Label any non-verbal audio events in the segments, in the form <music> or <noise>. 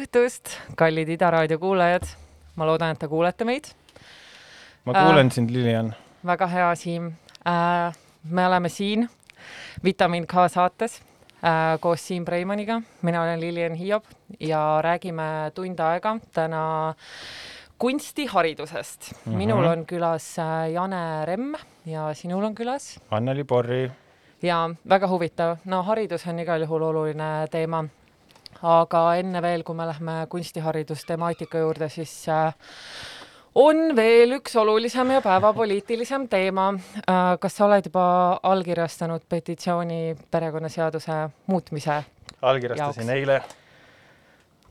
õhtust, kallid Ida raadio kuulajad. ma loodan, et te kuulete meid. ma kuulen äh, sind, Lilian. väga hea, Siim äh,. me oleme siin Vitamin K saates äh, koos Siim Preimaniga. mina olen Lilian Hiob ja räägime tund aega täna kunstiharidusest mm. -hmm. minul on külas äh, Jane Remm ja sinul on külas Anneli Borri. ja väga huvitav, no haridus on igal juhul oluline teema aga enne veel, kui me lähme kunstiharidustemaatika juurde, siis äh, on veel üks olulisem ja päevapoliitilisem teema. Äh, kas sa oled juba allkirjastanud petitsiooni perekonnaseaduse muutmise allkirjastasin jaoks? eile,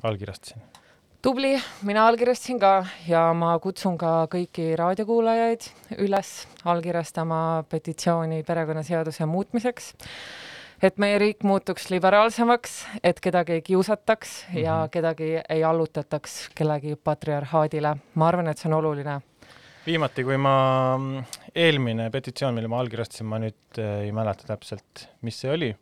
allkirjastasin. tubli, mina allkirjastasin ka ja ma kutsun ka kõiki raadiokuulajaid üles allkirjastama petitsiooni perekonnaseaduse muutmiseks et meie riik muutuks liberaalsemaks, et kedagi ei kiusataks mm -hmm. ja mhm. kedagi ei allutataks kellegi patriarhaadile. ma arvan, et see on oluline. viimati, kui ma, mm, eelmine petitsioon, mille ma allkirjastasin, ma nüüd äh, ei mäleta täpselt, mis see oli,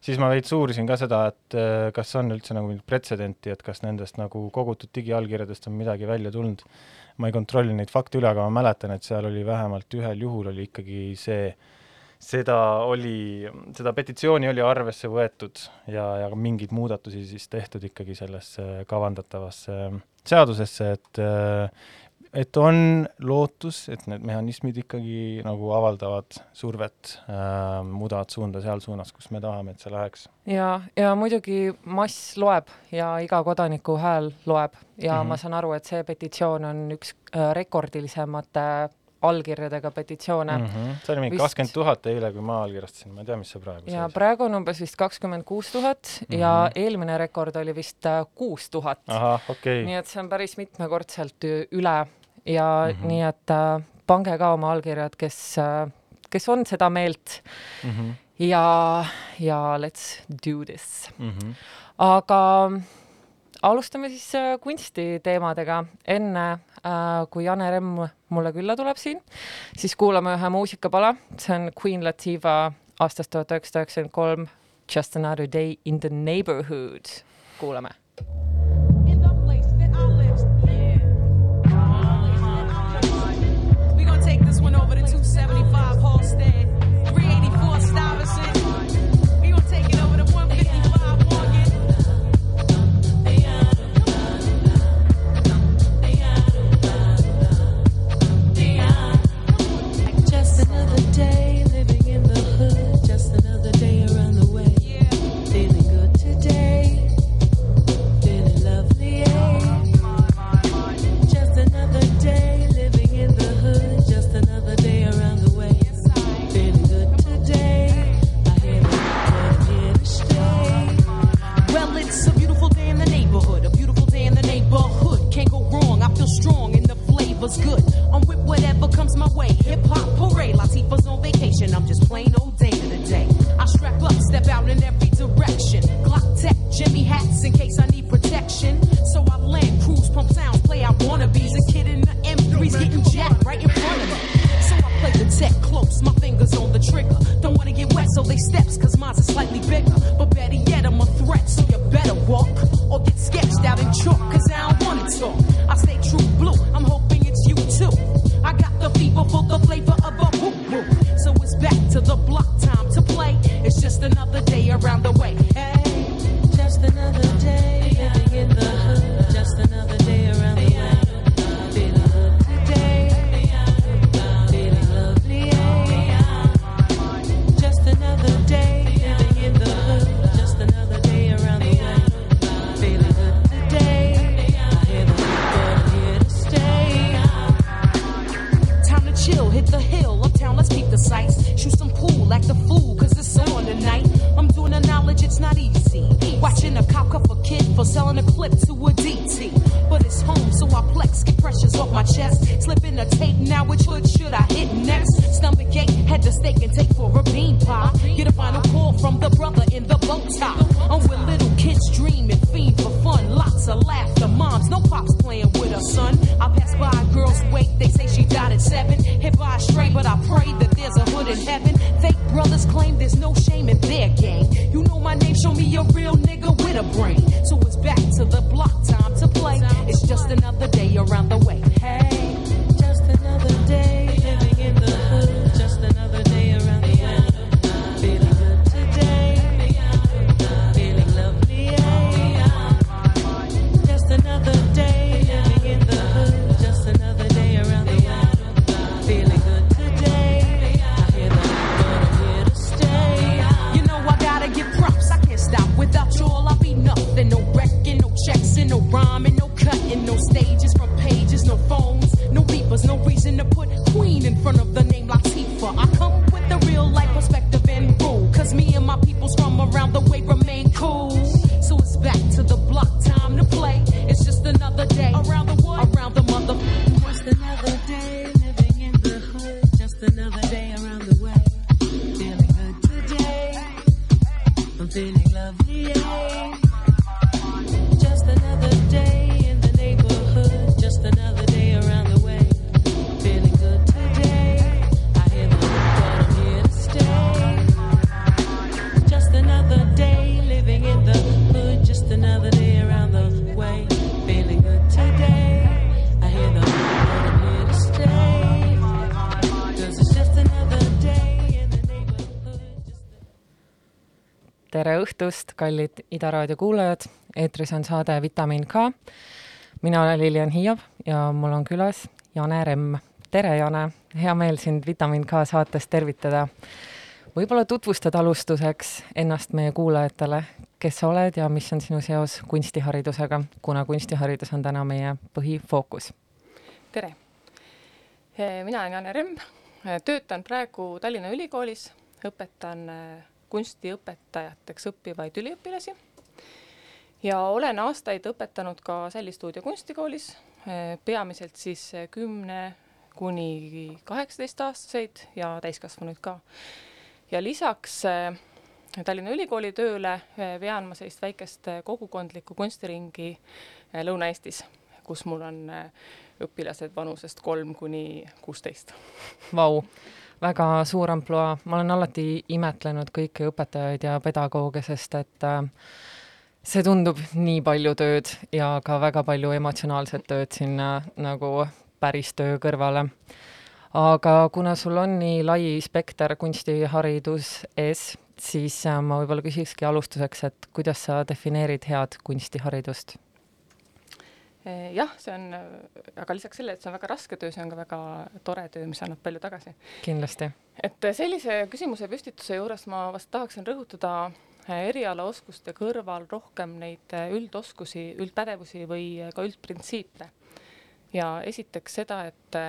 siis ma veits uurisin ka seda, et äh, kas on üldse nagu mingit pretsedenti, et kas nendest nagu kogutud digiallkirjadest on midagi välja tulnud. ma ei kontrolli neid fakte üle, aga ma mäletan, et seal oli vähemalt ühel juhul oli ikkagi see äh, seda oli, seda petitsiooni oli arvesse võetud ja, ja mingeid muudatusi siis tehtud ikkagi sellesse kavandatavasse seadusesse, et et on lootus, et need mehhanismid ikkagi nagu avaldavad survet äh,, muudavad suunda seal suunas, kus me tahame, et see läheks. ja, ja muidugi mass loeb ja iga kodaniku hääl loeb ja mm -hmm. ma saan aru, et see petitsioon on üks äh, rekordilisemate allkirjadega petitsioone mm. -hmm. see oli mingi kakskümmend tuhat eile, kui ma allkirjastasin, ma ei tea, mis see praegu ja praegu on umbes vist kakskümmend kuus tuhat ja mhm. eelmine rekord oli vist äh, kuus tuhat. Okay. nii et see on päris mitmekordselt üle ja mm -hmm. nii et äh, pange ka oma allkirjad, kes äh,, kes on seda meelt mm. -hmm. ja, ja let's do this mm. -hmm. aga alustame siis äh, kunstiteemadega. enne äh, kui Jane Remm mulle külla tuleb siin, siis kuulame ühe muusikapala, see on Queen Latifah aastast tuhat üheksasada üheksakümmend kolm, Just another day in the neighborhood. kuulame strong and the flavor's good. I'm with whatever comes my way. Hip hop parade, Latifah's on vacation. I'm just plain old day to day. I strap up, step out in every direction. Glock tech, Jimmy hats in case I need protection. So I land, cruise, pump sounds, play out wannabes. A kid in the M3's getting jacked right in front of me. So I play the tech close, my fingers on the trigger. Don't wanna get wet, so they steps, cause mine's are slightly bigger. Õhtust, kallid Ida raadio kuulajad, eetris on saade Vitamiin K. mina olen Lilian Hiiab ja mul on külas Jane Remm. tere, Jane, hea meel sind Vitamiin K saates tervitada. võib-olla tutvustad alustuseks ennast meie kuulajatele, kes sa oled ja mis on sinu seos kunstiharidusega, kuna kunstiharidus on täna meie põhifookus. tere, mina olen Jane Remm, töötan praegu Tallinna Ülikoolis, õpetan kunstiõpetajateks õppivaid üliõpilasi ja olen aastaid õpetanud ka Sällistuudio kunstikoolis, peamiselt siis kümne kuni kaheksateistaastaseid ja täiskasvanuid ka. ja lisaks eh, Tallinna Ülikooli tööle eh, vean ma sellist väikest kogukondlikku kunstiringi eh, Lõuna-Eestis, kus mul on õpilased vanusest kolm kuni kuusteist. Vau väga suur ampluaa, ma olen alati imetlenud kõiki õpetajaid ja pedagooge, sest et äh, see tundub nii palju tööd ja ka väga palju emotsionaalset tööd sinna nagu päris töö kõrvale. aga kuna sul on nii lai spekter kunstiharidus ees, siis äh, ma võib-olla küsikski alustuseks, et kuidas sa defineerid head kunstiharidust jah, see on, aga lisaks sellele, et see on väga raske töö, see on ka väga tore töö, mis annab palju tagasi. kindlasti. et sellise küsimuse püstituse juures ma vast tahaksin rõhutada eh, erialaoskuste kõrval rohkem neid eh, üldoskusi, üldpädevusi või ka üldprintsiipe. ja esiteks seda, et,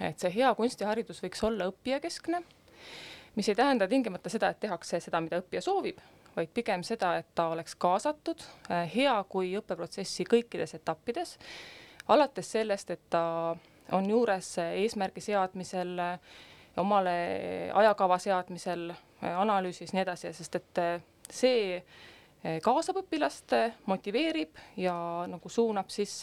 et see hea kunstiharidus võiks olla õppijakeskne, mis ei tähenda tingimata seda, et tehakse seda, mida õppija soovib vaid pigem seda, et ta oleks kaasatud, äh, hea kui õppeprotsessi kõikides etappides, alates sellest, et ta on juures eesmärgi seadmisel, omale ajakava seadmisel, analüüsis, nii edasi, sest et äh, see äh, kaasab õpilast, motiveerib ja nagu suunab siis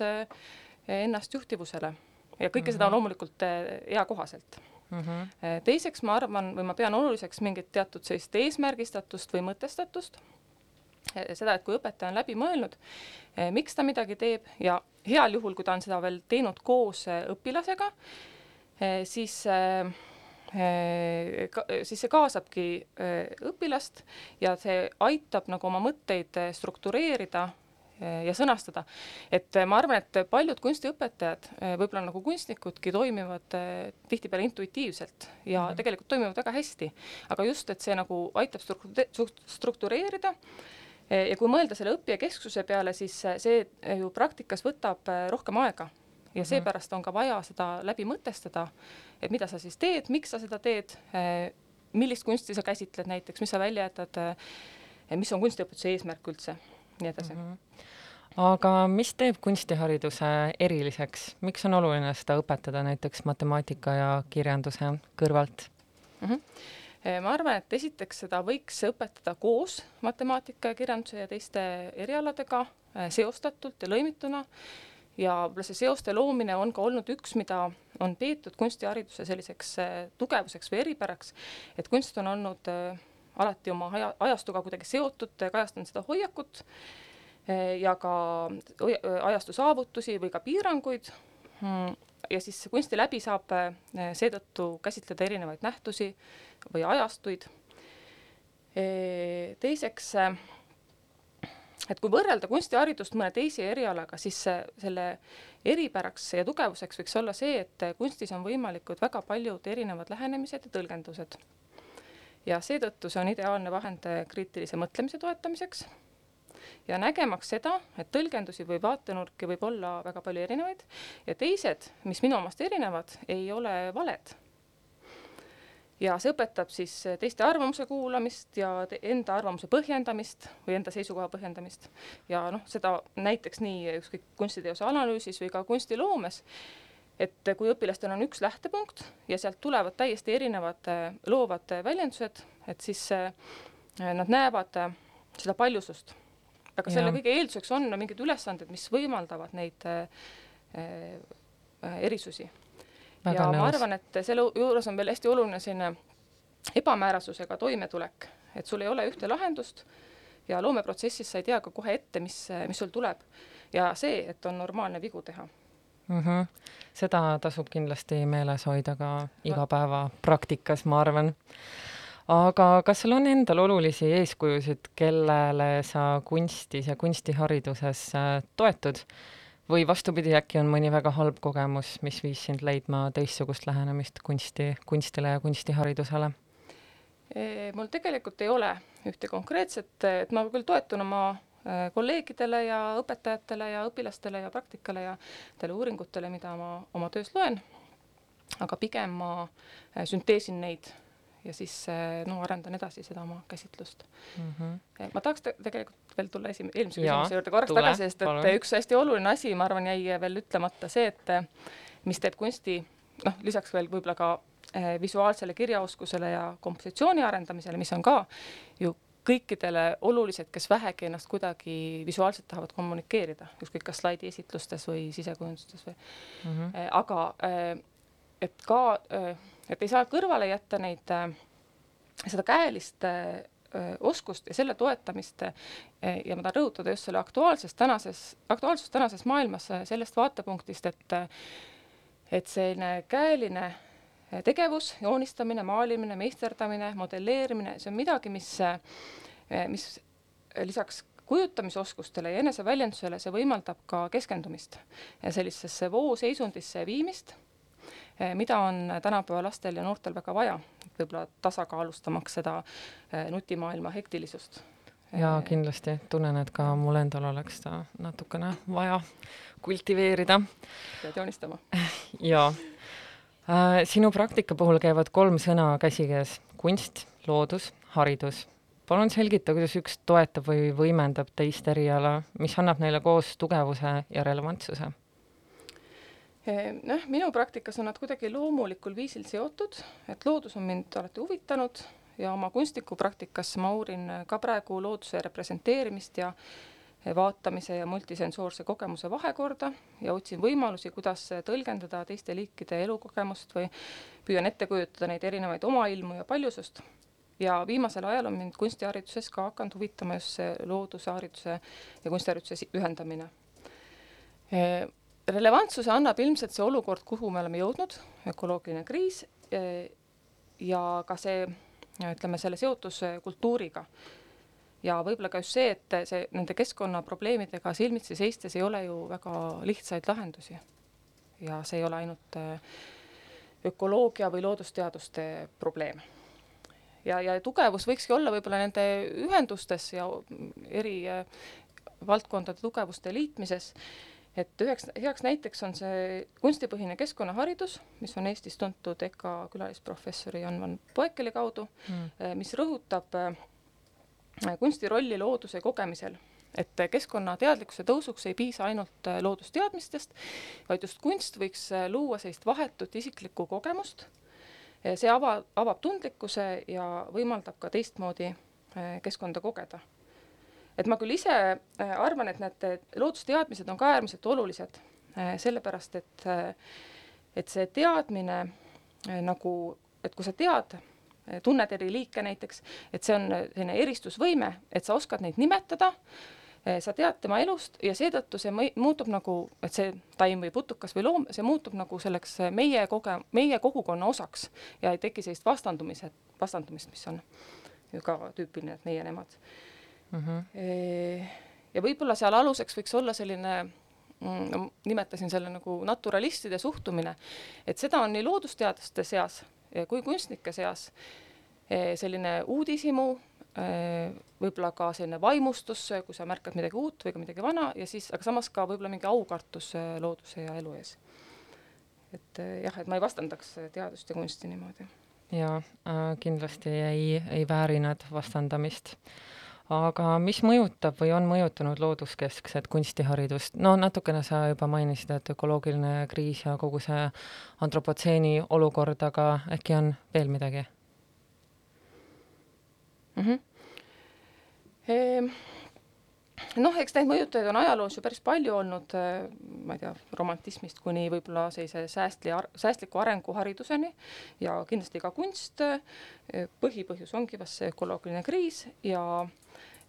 ennast juhtivusele ja kõike mm -hmm. seda Mhm. loomulikult eakohaselt mm. -hmm. teiseks ma arvan või ma pean oluliseks mingit teatud sellist eesmärgistatust või mõtestatust. seda, et kui õpetaja on läbi mõelnud, miks ta midagi teeb ja heal juhul, kui ta on seda veel teinud koos õpilasega, siis ka, siis see kaasabki õpilast ja see aitab nagu oma mõtteid struktureerida ja sõnastada. et ma arvan, et paljud kunstiõpetajad, võib-olla nagu kunstnikudki, toimivad tihtipeale intuitiivselt ja mm -hmm. tegelikult toimivad väga hästi. aga just, et see nagu aitab struktureerida ja kui mõelda selle õppija kesksuse peale, siis see ju praktikas võtab rohkem aega ja seepärast on ka vaja seda läbi mõtestada, et mida sa siis teed, miks sa seda teed, millist kunsti sa käsitled näiteks, mis sa välja jätad, mis on kunstiõpetuse eesmärk üldse, nii edasi mm. -hmm aga mis teeb kunstihariduse eriliseks, miks on oluline seda õpetada näiteks matemaatika ja kirjanduse kõrvalt mm? -hmm. ma arvan, et esiteks seda võiks õpetada koos matemaatika ja kirjanduse ja teiste erialadega seostatult ja lõimituna ja võib-olla see seoste loomine on ka olnud üks, mida on peetud kunstihariduse selliseks tugevuseks või eripäraks, et kunst on olnud alati oma aja, ajastuga kuidagi seotud, kajastanud seda hoiakut ja ka ajastu saavutusi või ka piiranguid. ja siis kunsti läbi saab seetõttu käsitleda erinevaid nähtusi või ajastuid. teiseks, et kui võrrelda kunstiharidust mõne teise erialaga, siis selle eripäraks ja tugevuseks võiks olla see, et kunstis on võimalikud väga paljud erinevad lähenemised ja tõlgendused. Ja seetõttu see on ideaalne vahend kriitilise mõtlemise toetamiseks ja nägemaks seda, et tõlgendusi või vaatenurki võib olla väga palju erinevaid ja teised, mis minu omast erinevad, ei ole valed. ja see õpetab siis teiste arvamuse kuulamist ja enda arvamuse põhjendamist või enda seisukoha põhjendamist ja noh, seda näiteks nii ükskõik kunstiteose analüüsis või ka kunstiloomes, et kui õpilastel on üks lähtepunkt ja sealt tulevad täiesti erinevad loovad väljendused, et siis nad näevad seda paljusust aga ja. selle kõige eelduseks on no, mingid ülesanded, mis võimaldavad neid äh, äh, erisusi. ja nõus. ma arvan, et selle juures on veel hästi oluline selline ebamäärasusega toimetulek, et sul ei ole ühte lahendust ja loomeprotsessis sa ei tea ka kohe ette, mis, mis sul tuleb. ja see, et on normaalne vigu teha mm. -hmm. seda tasub kindlasti meeles hoida ka igapäevapraktikas, ma arvan aga kas sul on endal olulisi eeskujusid, kellele sa kunstis ja kunstihariduses äh, toetud? või vastupidi, äkki on mõni väga halb kogemus, mis viis sind leidma teistsugust lähenemist kunsti, kunstile ja kunstiharidusele? mul tegelikult ei ole ühte konkreetset, et ma küll toetun oma kolleegidele ja õpetajatele ja õpilastele ja praktikale ja nendele uuringutele, mida ma oma töös loen, aga pigem ma äh, sünteesin neid ja siis äh, no arendan edasi seda oma käsitlust mm. -hmm. ma tahaks te tegelikult veel tulla esim-, eelmise küsimuse juurde korraks tule, tagasi, sest et palun. üks hästi oluline asi, ma arvan, jäi veel ütlemata see, et mis teeb kunsti, noh, lisaks veel võib-olla ka visuaalsele kirjaoskusele ja kompositsiooni arendamisele, mis on ka ju kõikidele olulised, kes vähegi ennast kuidagi visuaalselt tahavad kommunikeerida, ükskõik kas slaidiesitlustes või sisekujundustes või mm, -hmm. aga et ka et ei saa kõrvale jätta neid, seda käelist oskust ja selle toetamist ja ma tahan rõhutada just selle aktuaalsest tänases, aktuaalsust tänases maailmas sellest vaatepunktist, et et selline käeline tegevus, joonistamine, maalimine, meisterdamine, modelleerimine, see on midagi, mis, mis lisaks kujutamisoskustele ja eneseväljendusele, see võimaldab ka keskendumist ja sellisesse vooseisundisse viimist mida on tänapäeva lastel ja noortel väga vaja, võib-olla tasakaalustamaks seda nutimaailma hektilisust. ja kindlasti tunnen, et ka mul endal oleks seda natukene vaja kultiveerida. pead joonistama <laughs> jaa. Sinu praktika puhul käivad kolm sõna käsikäes, kunst, loodus, haridus. Palun selgita, kuidas üks toetab või võimendab teist eriala, mis annab neile koos tugevuse ja relevantsuse. Noh, minu praktikas on nad kuidagi loomulikul viisil seotud, et loodus on mind alati huvitanud ja oma kunstnikupraktikas ma uurin ka praegu looduse representeerimist ja vaatamise ja multisensoorse kogemuse vahekorda ja otsin võimalusi, kuidas tõlgendada teiste liikide elukogemust või püüan ette kujutada neid erinevaid omailmu ja paljusust. ja viimasel ajal on mind kunstihariduses ka hakanud huvitama just see looduse hariduse ja kunstihariduse ühendamine relevantsuse annab ilmselt see olukord, kuhu me oleme jõudnud, ökoloogiline kriis ja ka see, ütleme, selle seotus kultuuriga. Ja võib-olla ka just see, et see, nende keskkonnaprobleemidega silmitsi seistes ei ole ju väga lihtsaid lahendusi. ja see ei ole ainult ökoloogia või loodusteaduste probleem. ja, ja tugevus võikski olla võib-olla nende ühendustes ja eri valdkondade tugevuste liitmises et üheks heaks näiteks on see kunstipõhine keskkonnaharidus, mis on Eestis tuntud EKA külalisprofessori Jan van Poekeli kaudu mm., mis rõhutab äh, kunsti rolli looduse kogemisel. et keskkonnateadlikkuse tõusuks ei piisa ainult äh, loodusteadmistest, vaid just kunst võiks luua sellist vahetut isiklikku kogemust. see ava, avab tundlikkuse ja võimaldab ka teistmoodi keskkonda kogeda et ma küll ise äh, arvan, et need loodusteadmised on ka äärmiselt olulised, äh, sellepärast et, äh, et see teadmine nagu, et kui sa tead, tunned eri liike näiteks, et see on selline eristusvõime, et sa oskad neid nimetada, sa tead tema elust ja seetõttu see muutub nagu, et see taim või putukas või loom, see muutub nagu selleks meie koge-, meie kogukonna osaks ja ei teki sellist vastandumise, vastandumist, mis on ju ka tüüpiline, et meie-nemad mm. -hmm. ja võib-olla seal aluseks võiks olla selline no nimetasin selle nagu naturalistide suhtumine, et seda on nii loodusteadlaste seas kui kunstnike seas e, selline uudishimu, e, võib-olla ka selline vaimustus, kui sa märkad midagi uut või ka midagi vana ja siis, aga samas ka võib-olla mingi aukartus looduse ja elu ees. et jah, et ma ei vastandaks teadust ja kunsti niimoodi. jaa äh,, kindlasti ei, ei vääri nad vastandamist aga mis mõjutab või on mõjutanud looduskeskset kunstiharidust, no natukene sa juba mainisid, et ökoloogiline kriis ja kogu see antropotseeni olukord, aga äkki on veel midagi mm? -hmm. Ehm noh, eks neid mõjutajaid on ajaloos ju päris palju olnud, eh, ma ei tea, romantismist kuni võib-olla sellise säästli, säästliku arenguhariduseni ja kindlasti ka kunst. Põhipõhjus ongi vast see ökoloogiline kriis ja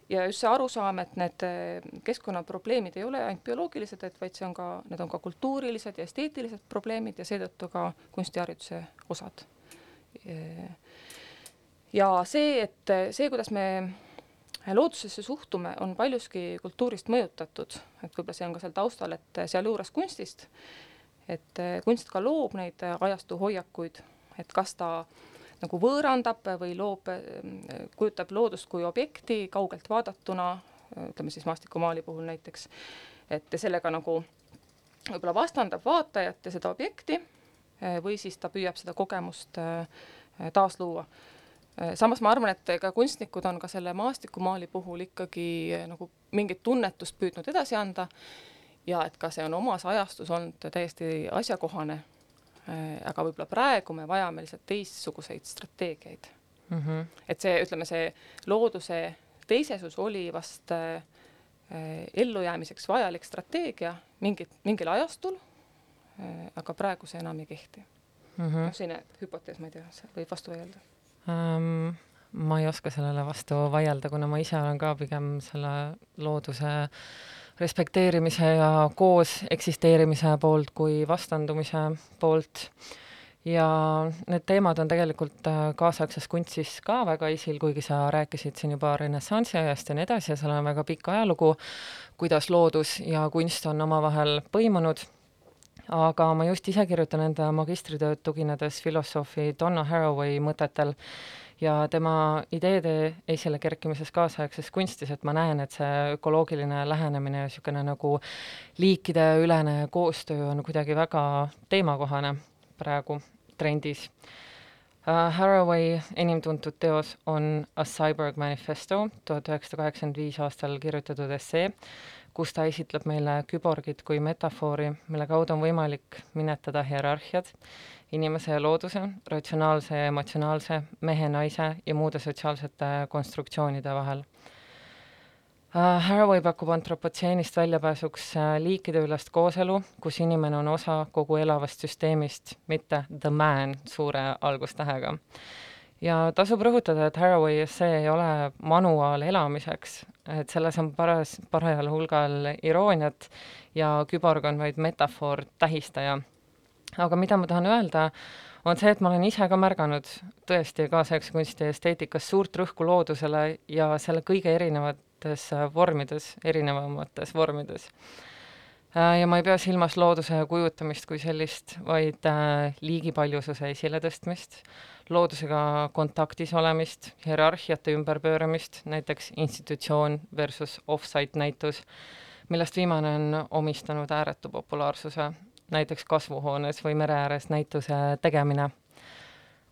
ja just see arusaam, et need eh, keskkonnaprobleemid ei ole ainult bioloogilised, et vaid see on ka, need on ka kultuurilised ja esteetilised probleemid ja seetõttu ka kunstihariduse osad. ja see, et see, kuidas me loodusesse suhtume, on paljuski kultuurist mõjutatud, et võib-olla see on ka seal taustal, et sealjuures kunstist, et kunst ka loob neid ajastu hoiakuid, et kas ta nagu võõrandab või loob, kujutab loodust kui objekti kaugelt vaadatuna, ütleme siis maastikumaali puhul näiteks, et sellega nagu võib-olla vastandab vaatajat ja seda objekti või siis ta püüab seda kogemust taasluua samas ma arvan, et ka kunstnikud on ka selle maastikumaali puhul ikkagi nagu mingit tunnetust püüdnud edasi anda ja et ka see on omas ajastus olnud täiesti asjakohane. Aga võib-olla praegu me vajame lihtsalt teistsuguseid strateegiaid mm. -hmm. et see, ütleme, see looduse teisesus oli vast äh, ellujäämiseks vajalik strateegia mingit, mingil ajastul äh,, aga praegu see enam ei kehti mm. -hmm. noh, selline hüpotees, ma ei tea, võib vastu vaielda um,? ma ei oska sellele vastu vaielda, kuna ma ise olen ka pigem selle looduse respekteerimise ja koos eksisteerimise poolt kui vastandumise poolt. ja need teemad on tegelikult äh, kaasaegses kunstis ka väga esil, kuigi sa rääkisid siin juba renessansi ajast ja nii edasi ja seal on väga pikk ajalugu, kuidas loodus ja kunst on omavahel põimunud aga ma just ise kirjutan enda magistritööd tuginedes filosoofi Donna Haraway mõtetel ja tema ideede esile kerkimises kaasaegses kunstis, et ma näen, et see ökoloogiline lähenemine ja niisugune nagu liikideülene koostöö on kuidagi väga teemakohane praegu trendis uh,. Haraway enim tuntud teos on A Cyborg Manifesto, tuhat üheksasada kaheksakümmend viis aastal kirjutatud essee, kus ta esitleb meile küborgit kui metafoori, mille kaudu on võimalik minetada hierarhiad inimese ja looduse, ratsionaalse ja emotsionaalse, mehe-naise ja muude sotsiaalsete konstruktsioonide vahel uh,. Haraway pakub antropotseenist väljapääsuks uh, liikideülest kooselu, kus inimene on osa kogu elavast süsteemist, mitte the man suure algustähega ja tasub rõhutada, et Haraway essee ei ole manuaal elamiseks, et selles on paras, parajal hulgal irooniat ja küborg on vaid metafoor, tähistaja. aga mida ma tahan öelda, on see, et ma olen ise ka märganud tõesti kaasaegse kunsti esteetikas suurt rõhku loodusele ja selle kõige erinevates vormides, erinevamates vormides ja ma ei pea silmas looduse kujutamist kui sellist, vaid äh, liigipaljususe esiletõstmist, loodusega kontaktis olemist, hierarhiate ümberpööramist, näiteks institutsioon versus off-site näitus, millest viimane on omistanud ääretu populaarsuse, näiteks kasvuhoones või mere ääres näituse tegemine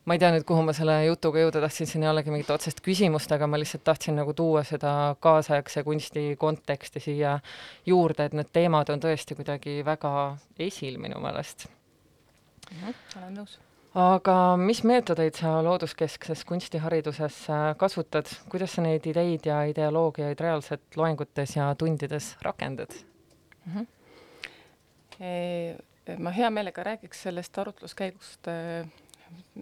ma ei tea nüüd, kuhu ma selle jutuga jõuda tahtsin, siin ei olegi mingit otsest küsimust, aga ma lihtsalt tahtsin nagu tuua seda kaasaegse kunsti konteksti siia juurde, et need teemad on tõesti kuidagi väga esil minu meelest mm. -hmm, olen nõus. aga mis meetodeid sa looduskeskses kunsthariduses kasutad, kuidas sa neid ideid ja ideoloogiaid reaalselt loengutes ja tundides rakendad mm? -hmm. E ma hea meelega räägiks sellest arutluskäigust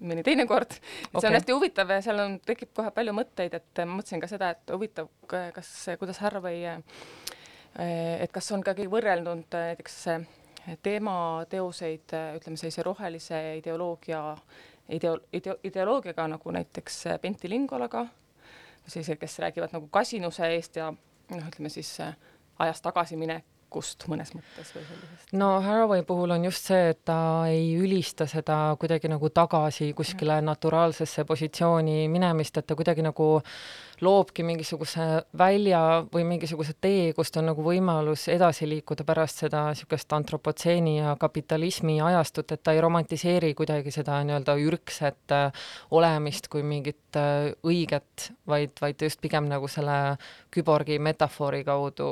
mõni teine kord. Okay.. see on hästi huvitav ja seal on, tekib kohe palju mõtteid, et ma mõtlesin ka seda, et huvitav, kas, kuidas Harvey, et kas on ka keegi võrrelnud näiteks teemateoseid, ütleme sellise rohelise ideoloogia, ideo-, ideo-, ideoloogiaga nagu näiteks Pentti Lingolaga, sellised, kes räägivad nagu kasinuse eest ja noh, ütleme siis ajas tagasiminek tarkust mõnes mõttes või sellisest? no Haraway puhul on just see, et ta ei ülista seda kuidagi nagu tagasi kuskile naturaalsesse positsiooni minemist, et ta kuidagi nagu loobki mingisuguse välja või mingisuguse tee, kust on nagu võimalus edasi liikuda pärast seda niisugust antropotseeni ja kapitalismi ajastut, et ta ei romantiseeri kuidagi seda nii-öelda ürgset äh, olemist kui mingit äh, õiget, vaid, vaid just pigem nagu selle küborgi metafoori kaudu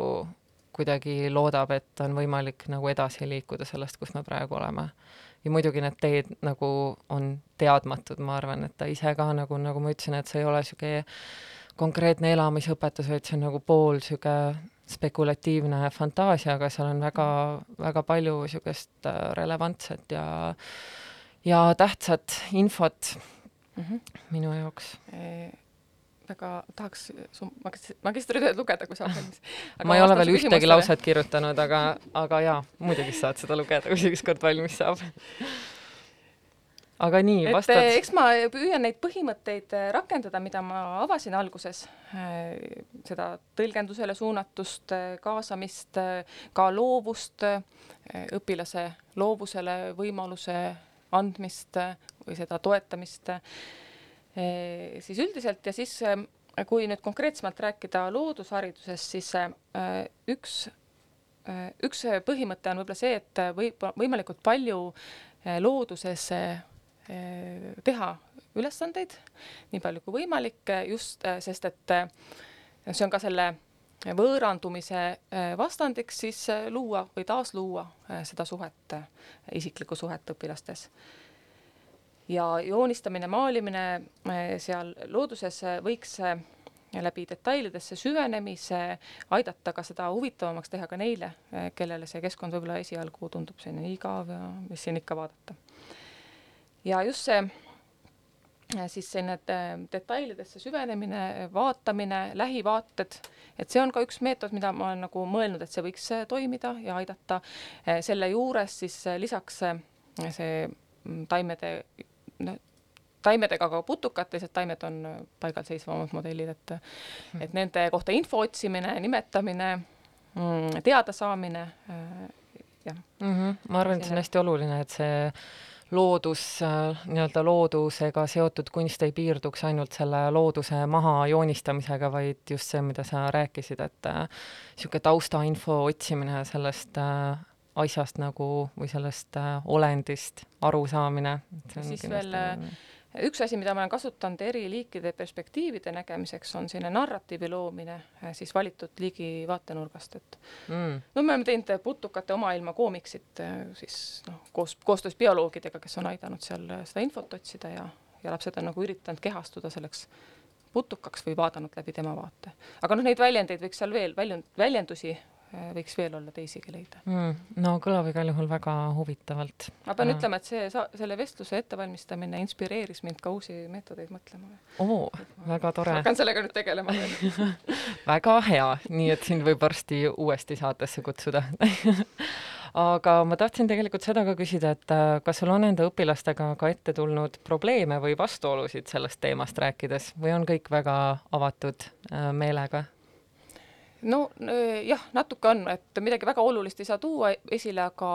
kuidagi loodab, et on võimalik nagu edasi liikuda sellest, kus me praegu oleme. ja muidugi need teed nagu on teadmatud, ma arvan, et ta ise ka nagu, nagu ma ütlesin, et see ei ole niisugune konkreetne elamisõpetus, vaid see on nagu pool niisugune spekulatiivne fantaasia, aga seal on väga, väga palju niisugust äh, relevantset ja ja tähtsat infot mm -hmm. minu jaoks e väga tahaks su magistritööd lugeda, kui saab valmis. ma ei ole veel ühtegi lauset kirjutanud, aga, aga jaa, muidugi saad seda lugeda, kui see ükskord valmis saab aga nii, vastad? eks ma püüan neid põhimõtteid rakendada, mida ma avasin alguses, seda tõlgendusele suunatust, kaasamist, ka loovust, õpilase loovusele võimaluse andmist või seda toetamist, siis üldiselt ja siis kui nüüd konkreetsemalt rääkida loodusharidusest, siis üks, üks põhimõte on võib-olla see, et võib võimalikult palju looduses teha ülesandeid, nii palju kui võimalik, just sest et see on ka selle võõrandumise vastandiks siis luua või taasluua seda suhet, isiklikku suhet õpilastes. Ja joonistamine, maalimine seal looduses võiks läbi detailidesse süvenemise aidata ka seda huvitavamaks teha ka neile, kellele see keskkond võib-olla esialgu tundub selline igav ja mis siin ikka vaadata. ja just see siis selline detailidesse süvenemine, vaatamine, lähivaated, et see on ka üks meetod, mida ma olen nagu mõelnud, et see võiks toimida ja aidata selle juures siis lisaks see taimede noh, taimedega ka putukad, teised taimed on paigalseisvamad modellid, et hmm. et nende kohta info otsimine, nimetamine, mm, teadasaamine, jah mm. -hmm. ma arvan, et see on hästi oluline, et see loodus, nii-öelda loodusega seotud kunst ei piirduks ainult selle looduse maha joonistamisega, vaid just see, mida sa rääkisid, et niisugune taustainfo otsimine sellest äh, asjast nagu või sellest äh, olendist arusaamine. siis veel äh, üks asi, mida ma olen kasutanud eri liikide perspektiivide nägemiseks, on selline narratiivi loomine äh, siis valitud liigi vaatenurgast, et mm. no me oleme teinud putukate omailma koomiksit siis noh, koos, koostöös bioloogidega, kes on aidanud seal seda infot otsida ja, ja lapsed on nagu üritanud kehastuda selleks putukaks või vaadanud läbi tema vaate. aga noh, neid väljendeid võiks seal veel, väljund, väljendusi võiks veel olla teisigi leida mm,. no kõlab igal juhul väga huvitavalt. ma pean äh. ütlema, et see, selle vestluse ettevalmistamine inspireeris mind ka uusi meetodeid mõtlema. oo, väga tore. hakkan sellega nüüd tegelema <laughs> väga hea, nii et sind võib varsti uuesti saatesse kutsuda <laughs> aga ma tahtsin tegelikult seda ka küsida, et äh, kas sul on enda õpilastega ka ette tulnud probleeme või vastuolusid sellest teemast rääkides või on kõik väga avatud meelega? No jah, natuke on, et midagi väga olulist ei saa tuua esile, aga,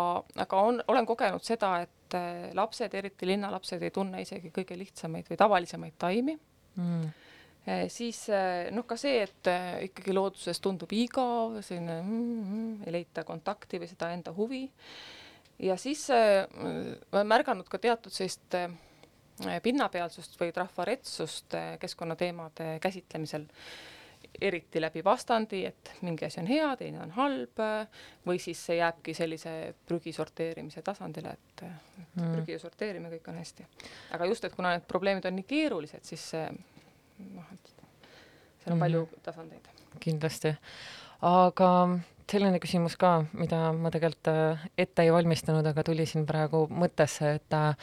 aga on, olen kogenud seda, et äh, lapsed, eriti linnalapsed, ei tunne isegi kõige lihtsamaid või tavalisemaid taimi mm. E,. siis äh, noh, ka see, et ikkagi looduses tundub igav, selline mm, mm, ei leita kontakti või seda enda huvi. ja siis ma olen märganud ka teatud sellist pinnapealsust või trafaretsust keskkonnateemade käsitlemisel eriti läbi vastandi, et mingi asi on hea, teine on halb, või siis see jääbki sellise prügi sorteerimise tasandile, et, et mm. prügi sorteerime, kõik on hästi. aga just, et kuna need probleemid on nii keerulised, siis see noh, et seal on mm. palju tasandeid. kindlasti. aga selline küsimus ka, mida ma tegelikult äh, ette ei valmistanud, aga tuli siin praegu mõttesse, et äh,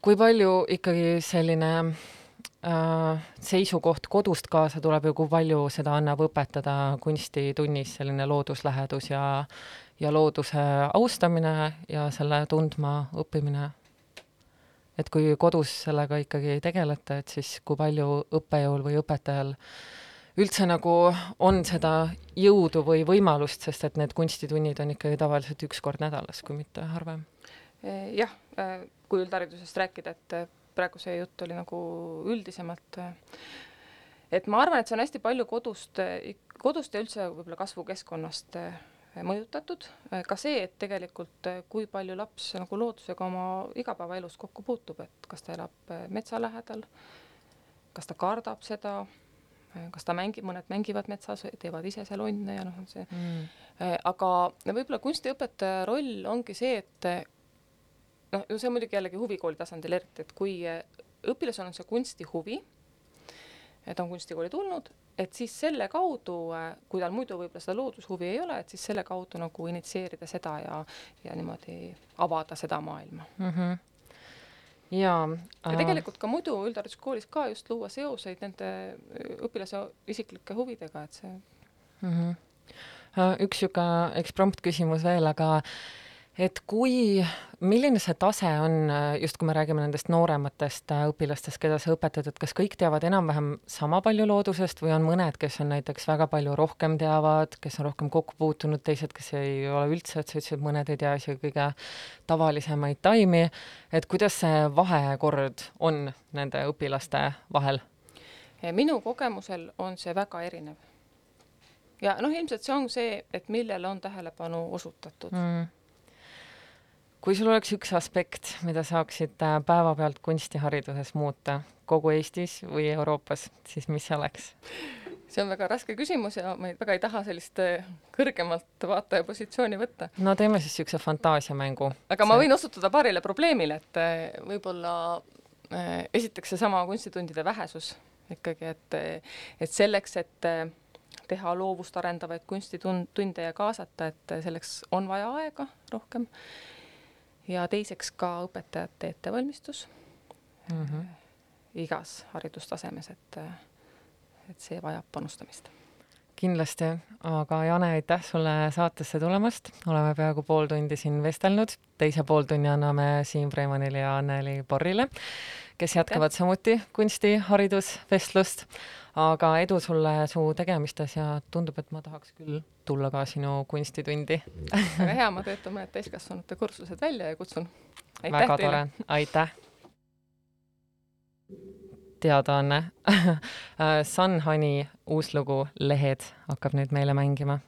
kui palju ikkagi selline seisukoht kodust kaasa tuleb ju, kui palju seda annab õpetada kunstitunnis, selline looduslähedus ja, ja looduse austamine ja selle tundma õppimine. et kui kodus sellega ikkagi ei tegeleta, et siis kui palju õppejõul või õpetajal üldse nagu on seda jõudu või võimalust, sest et need kunstitunnid on ikkagi tavaliselt üks kord nädalas, kui mitte harvem. jah, kui üldharidusest rääkida, et praegu see jutt oli nagu üldisemalt. et ma arvan, et see on hästi palju kodust, kodust ja üldse võib-olla kasvukeskkonnast mõjutatud, ka see, et tegelikult kui palju laps nagu loodusega oma igapäevaelus kokku puutub, et kas ta elab metsa lähedal, kas ta kardab seda, kas ta mängib, mõned mängivad metsas, teevad ise seal onne ja noh, see mm., aga võib-olla kunstiõpetaja roll ongi see, et noh, see on muidugi jällegi huvikooli tasandil eriti, et kui eh, õpilasel on see kunstihuvi, ta on kunstikooli tulnud, et siis selle kaudu, eh, kui tal muidu võib-olla seda loodushuvi ei ole, et siis selle kaudu nagu initsieerida seda ja, ja niimoodi avada seda maailma mm. -hmm ja, äh... ja tegelikult ka muidu üldhariduskoolis ka just luua seoseid nende õpilase isiklike huvidega, et see mm. -hmm. üks niisugune eksprompt küsimus veel, aga et kui, milline see tase on, just kui me räägime nendest noorematest äh, õpilastest, keda sa õpetad, et kas kõik teavad enam-vähem sama palju loodusest või on mõned, kes on näiteks väga palju rohkem teavad, kes on rohkem kokku puutunud, teised, kes ei ole üldse, et sa ütlesid, mõned ei tea isegi kõige tavalisemaid taimi, et kuidas see vahekord on nende õpilaste vahel? minu kogemusel on see väga erinev. Ja noh, ilmselt see on see, et millele on tähelepanu osutatud. Mm kui sul oleks üks aspekt, mida saaksid äh, päevapealt kunstihariduses muuta kogu Eestis või Euroopas, siis mis see oleks? see on väga raske küsimus ja ma ei, väga ei taha sellist äh, kõrgemalt vaataja positsiooni võtta. no teeme siis niisuguse fantaasiamängu. aga see... ma võin osutuda paarile probleemile, et äh, võib-olla esiteks seesama kunstitundide vähesus ikkagi, et, et selleks, et teha loovust arendavaid kunstitunde ja kaasata, et selleks on vaja aega rohkem ja teiseks ka õpetajate ettevalmistus. Mm -hmm. igas haridustasemes, et, et see vajab panustamist. Kindlasti, aga Jane, aitäh sulle saatesse tulemast, oleme peaaegu pool tundi siin vestelnud, teise pooltunni anname Siim Preimanile ja Anneli Borrile, kes jätkavad ja. samuti kunstiharidusvestlust aga edu sulle su tegemistes ja tundub, et ma tahaks küll tulla ka sinu kunstitundi väga hea, ma töötan mõned täiskasvanute kursused välja ja kutsun. väga tore, aitäh. teadaanne <laughs> Sunhoney uus lugu Lehed hakkab nüüd meile mängima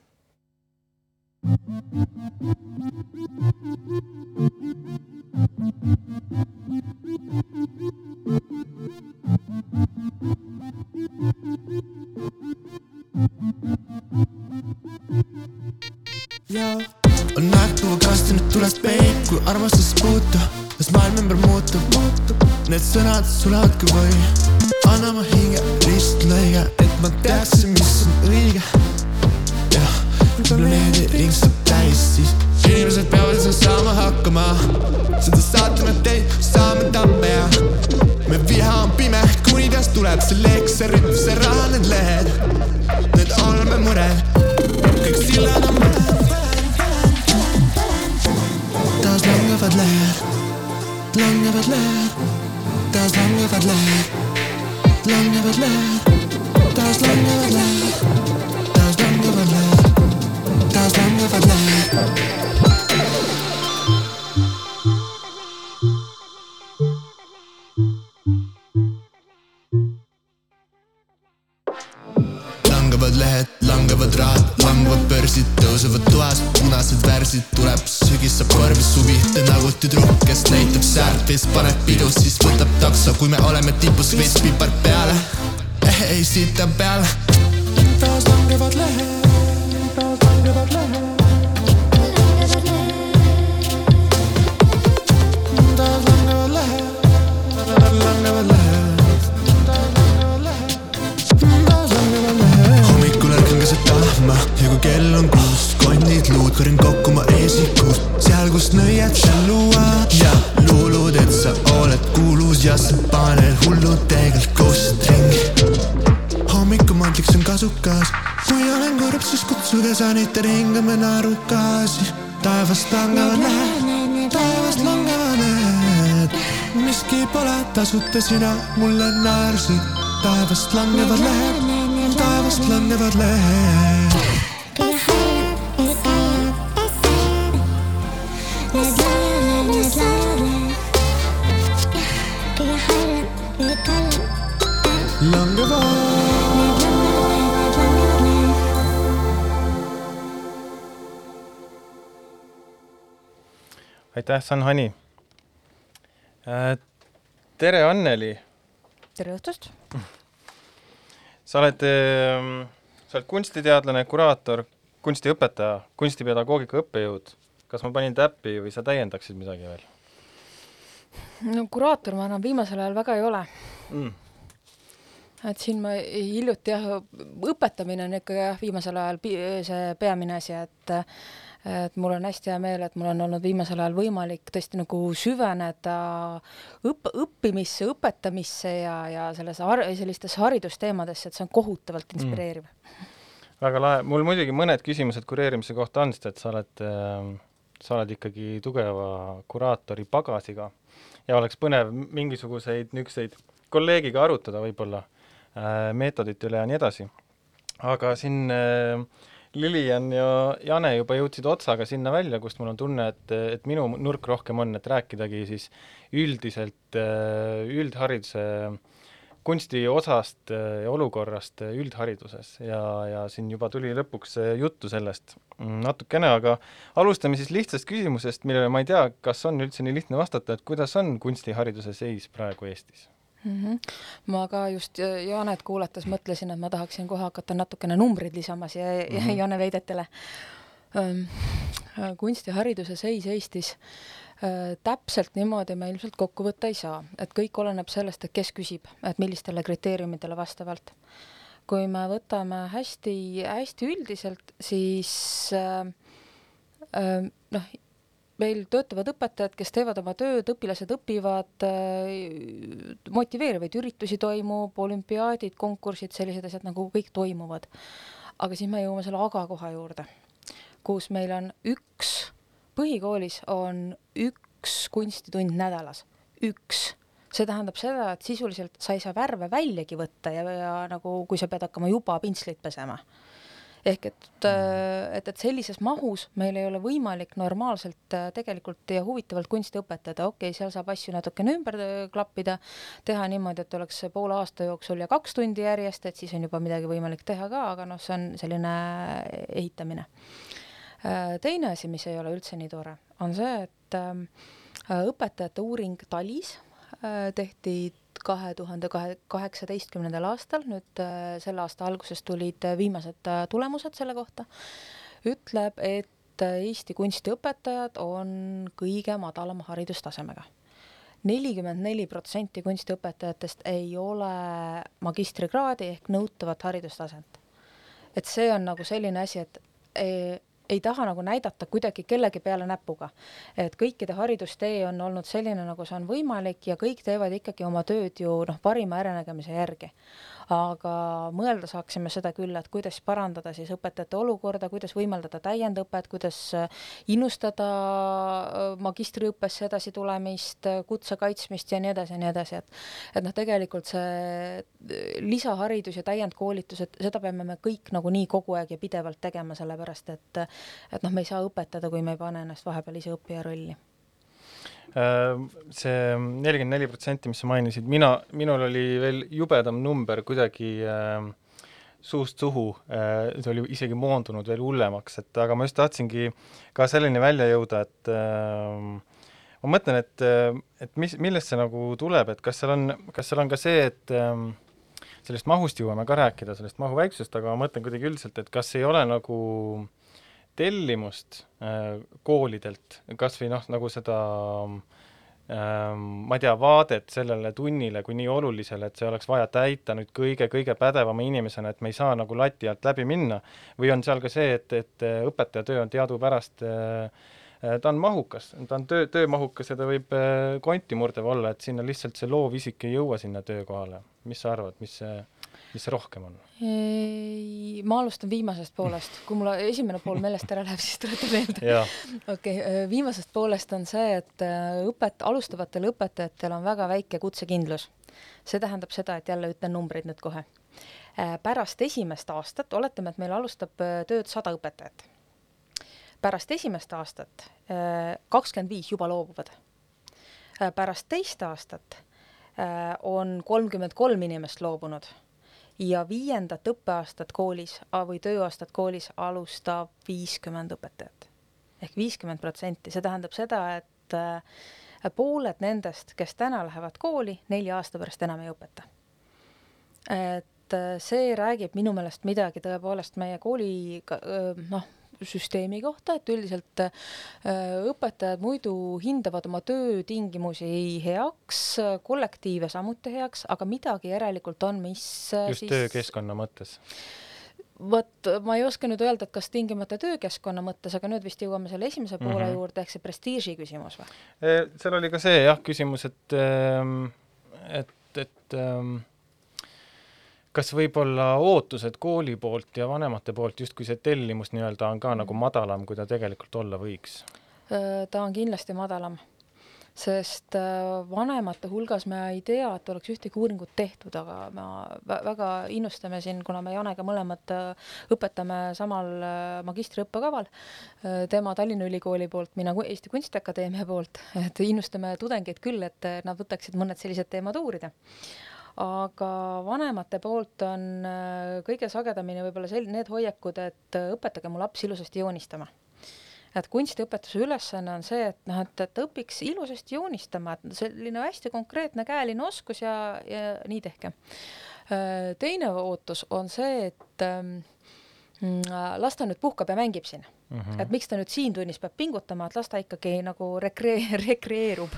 naerukaasi taevast langevad need, taevast langevad need miski pole tasuta sina mulle naersid taevast langevad lehed, taevast langevad lehed aitäh, Sanhani. tere, Anneli. tere õhtust! sa oled, sa oled kunstiteadlane, kuraator, kunstiõpetaja, kunstipedagoogika õppejõud. kas ma panin täppi või sa täiendaksid midagi veel no kuraator ma enam viimasel ajal väga ei ole mm.? et siin ma hiljuti jah, õpetamine on ikka jah, viimasel ajal see peamine asi, et et mul on hästi hea meel, et mul on olnud viimasel ajal võimalik tõesti nagu süveneda õpp-, õppimisse, õpetamisse ja, ja selles har-, sellistesse haridusteemadesse, et see on kohutavalt inspireeriv. Mm.. väga lahe, mul muidugi mõned küsimused kureerimise kohta on, sest et sa oled äh, sa oled ikkagi tugeva kuraatori pagasiga ja oleks põnev mingisuguseid niisuguseid kolleegiga arutada võib-olla äh, meetodite üle ja nii edasi. aga siin äh, Lilian ja Jane juba jõudsid otsaga sinna välja, kust mul on tunne, et, et minu nurk rohkem on, et rääkidagi siis üldiselt äh, üldhariduse kunsti osast äh, ja olukorrast äh, üldhariduses ja, ja siin juba tuli lõpuks juttu sellest mm, natukene, aga alustame siis lihtsast küsimusest, millele ma ei tea, kas on üldse nii lihtne vastata, et kuidas on kunstihariduse seis praegu Eestis? Mm. -hmm. ma ka just Jaanet kuulates mõtlesin, et ma tahaksin kohe hakata natukene numbreid lisama siia <laughs> mm -hmm. Jaane väidetele. kunstihariduse seis Eestis täpselt niimoodi me ilmselt kokku võtta ei saa, et kõik oleneb sellest, et kes küsib, et millistele kriteeriumidele vastavalt. kui me võtame hästi-hästi üldiselt, siis äh, äh, noh, meil töötavad õpetajad, kes teevad oma tööd, õpilased õpivad, äh, motiveerivaid üritusi toimub, olümpiaadid, konkursid, sellised asjad nagu kõik toimuvad. aga siis me jõuame selle aga koha juurde, kus meil on üks, põhikoolis on üks kunstitund nädalas, üks. See tähendab seda, et sisuliselt sa ei saa värve väljagi võtta ja, ja nagu, kui sa pead hakkama juba pintslit pesema ehk et, äh, et, et sellises mahus meil ei ole võimalik normaalselt äh, tegelikult ja huvitavalt kunsti õpetada, okei okay,, seal saab asju natukene ümber äh, klappida, teha niimoodi, et oleks poole aasta jooksul ja kaks tundi järjest, et siis on juba midagi võimalik teha ka, aga noh, see on selline ehitamine. teine asi, mis ei ole üldse nii tore, on see, et õpetajate uuring TALIS tehti kahe tuhande kahe, kaheksateistkümnendal aastal, nüüd äh, selle aasta alguses tulid äh, viimased äh, tulemused selle kohta, ütleb, et Eesti kunstiõpetajad on kõige madalama haridustasemega. nelikümmend neli protsenti kunstiõpetajatest ei ole magistrikraadi ehk nõutavat haridustaset. et see on nagu selline asi, et e, ei taha nagu näidata kuidagi kellegi peale näpuga. et kõikide haridustee on olnud selline, nagu see on võimalik ja kõik teevad ikkagi oma tööd ju noh, parima äranägemise järgi aga mõelda saaksime seda küll, et kuidas parandada siis õpetajate olukorda, kuidas võimaldada täiendõpet, kuidas äh, innustada äh, magistriõppesse edasi tulemist, äh, kutse kaitsmist ja nii edasi ja nii edasi, et et noh, tegelikult see lisaharidus ja täiendkoolitused, seda peame me kõik nagunii kogu aeg ja pidevalt tegema, sellepärast et et noh, me ei saa õpetada, kui me ei pane ennast vahepeal ise õppija rolli see nelikümmend neli protsenti, mis sa mainisid, mina, minul oli veel jubedam number kuidagi äh, suust suhu äh,, see oli isegi moondunud veel hullemaks, et aga ma just tahtsingi ka selleni välja jõuda, et äh, ma mõtlen, et, äh, et mis, millest see nagu tuleb, et kas seal on, kas seal on ka see, et äh, sellest mahust jõuame ka rääkida, sellest mahu väiksusest, aga ma mõtlen kuidagi üldiselt, et kas ei ole nagu äh, tellimust äh, koolidelt, kas või noh, nagu seda ähm, ma ei tea, vaadet sellele tunnile kui nii olulisele, et see oleks vaja täita nüüd kõige-kõige pädevama inimesena, et me ei saa nagu lati alt läbi minna, või on seal ka see, et, et õpetaja töö on teadupärast äh, ta on mahukas, ta on töö, töömahukas ja ta võib äh, konti murdev olla, et sinna lihtsalt see loovisik ei jõua sinna töökohale. mis sa arvad, mis see mis see rohkem on? ma alustan viimasest poolest, kui mul esimene pool meelest ära läheb, siis tuleta meelde. okei, viimasest poolest on see, et äh, õpet-, alustavatel õpetajatel on väga väike kutsekindlus. see tähendab seda, et jälle ütlen numbreid nüüd kohe. Äh, pärast esimest aastat, oletame, et meil alustab äh, tööd sada õpetajat. pärast esimest aastat kakskümmend viis juba loobuvad. pärast teist aastat on kolmkümmend kolm inimest loobunud ja viiendat õppeaastat koolis või tööaastat koolis alustab viiskümmend õpetajat ehk viiskümmend protsenti, see tähendab seda, et äh, pooled nendest, kes täna lähevad kooli, nelja aasta pärast enam ei õpeta. et äh, see räägib minu meelest midagi tõepoolest meie kooli noh, süsteemi kohta, et üldiselt äh, õpetajad muidu hindavad oma töötingimusi heaks, kollektiive samuti heaks, aga midagi järelikult on, mis äh, just siis... töökeskkonna mõttes vot ma ei oska nüüd öelda, et kas tingimata töökeskkonna mõttes, aga nüüd vist jõuame selle esimese poole mm -hmm. juurde, ehk see prestiiži küsimus või? seal oli ka see jah, küsimus, et, ähm, et, et ähm, kas võib-olla ootused kooli poolt ja vanemate poolt justkui see tellimus nii-öelda on ka nagu madalam, kui ta tegelikult olla võiks? ta on kindlasti madalam sest äh, vanemate hulgas me ei tea, et oleks ühtegi uuringut tehtud, aga me väga innustame siin, kuna me Janega mõlemad äh, õpetame samal äh, magistriõppekaval, tema Tallinna Ülikooli poolt, mina Eesti Kunstiakadeemia poolt, et innustame tudengeid küll, et nad võtaksid mõned sellised teemad uurida aga vanemate poolt on kõige sagedamini võib-olla sel-, need hoiakud, et õpetage mu laps ilusasti joonistama et kunstiõpetuse ülesanne on see, et noh, et, et õpiks ilusasti joonistama, et selline hästi konkreetne käeline oskus ja, ja nii tehke. Äh, teine ootus on see, et ähm, las ta nüüd puhkab ja mängib siin mm. -hmm. et miks ta nüüd siin tunnis peab pingutama, et las ta ikkagi nagu rekree-, <laughs> rekreerub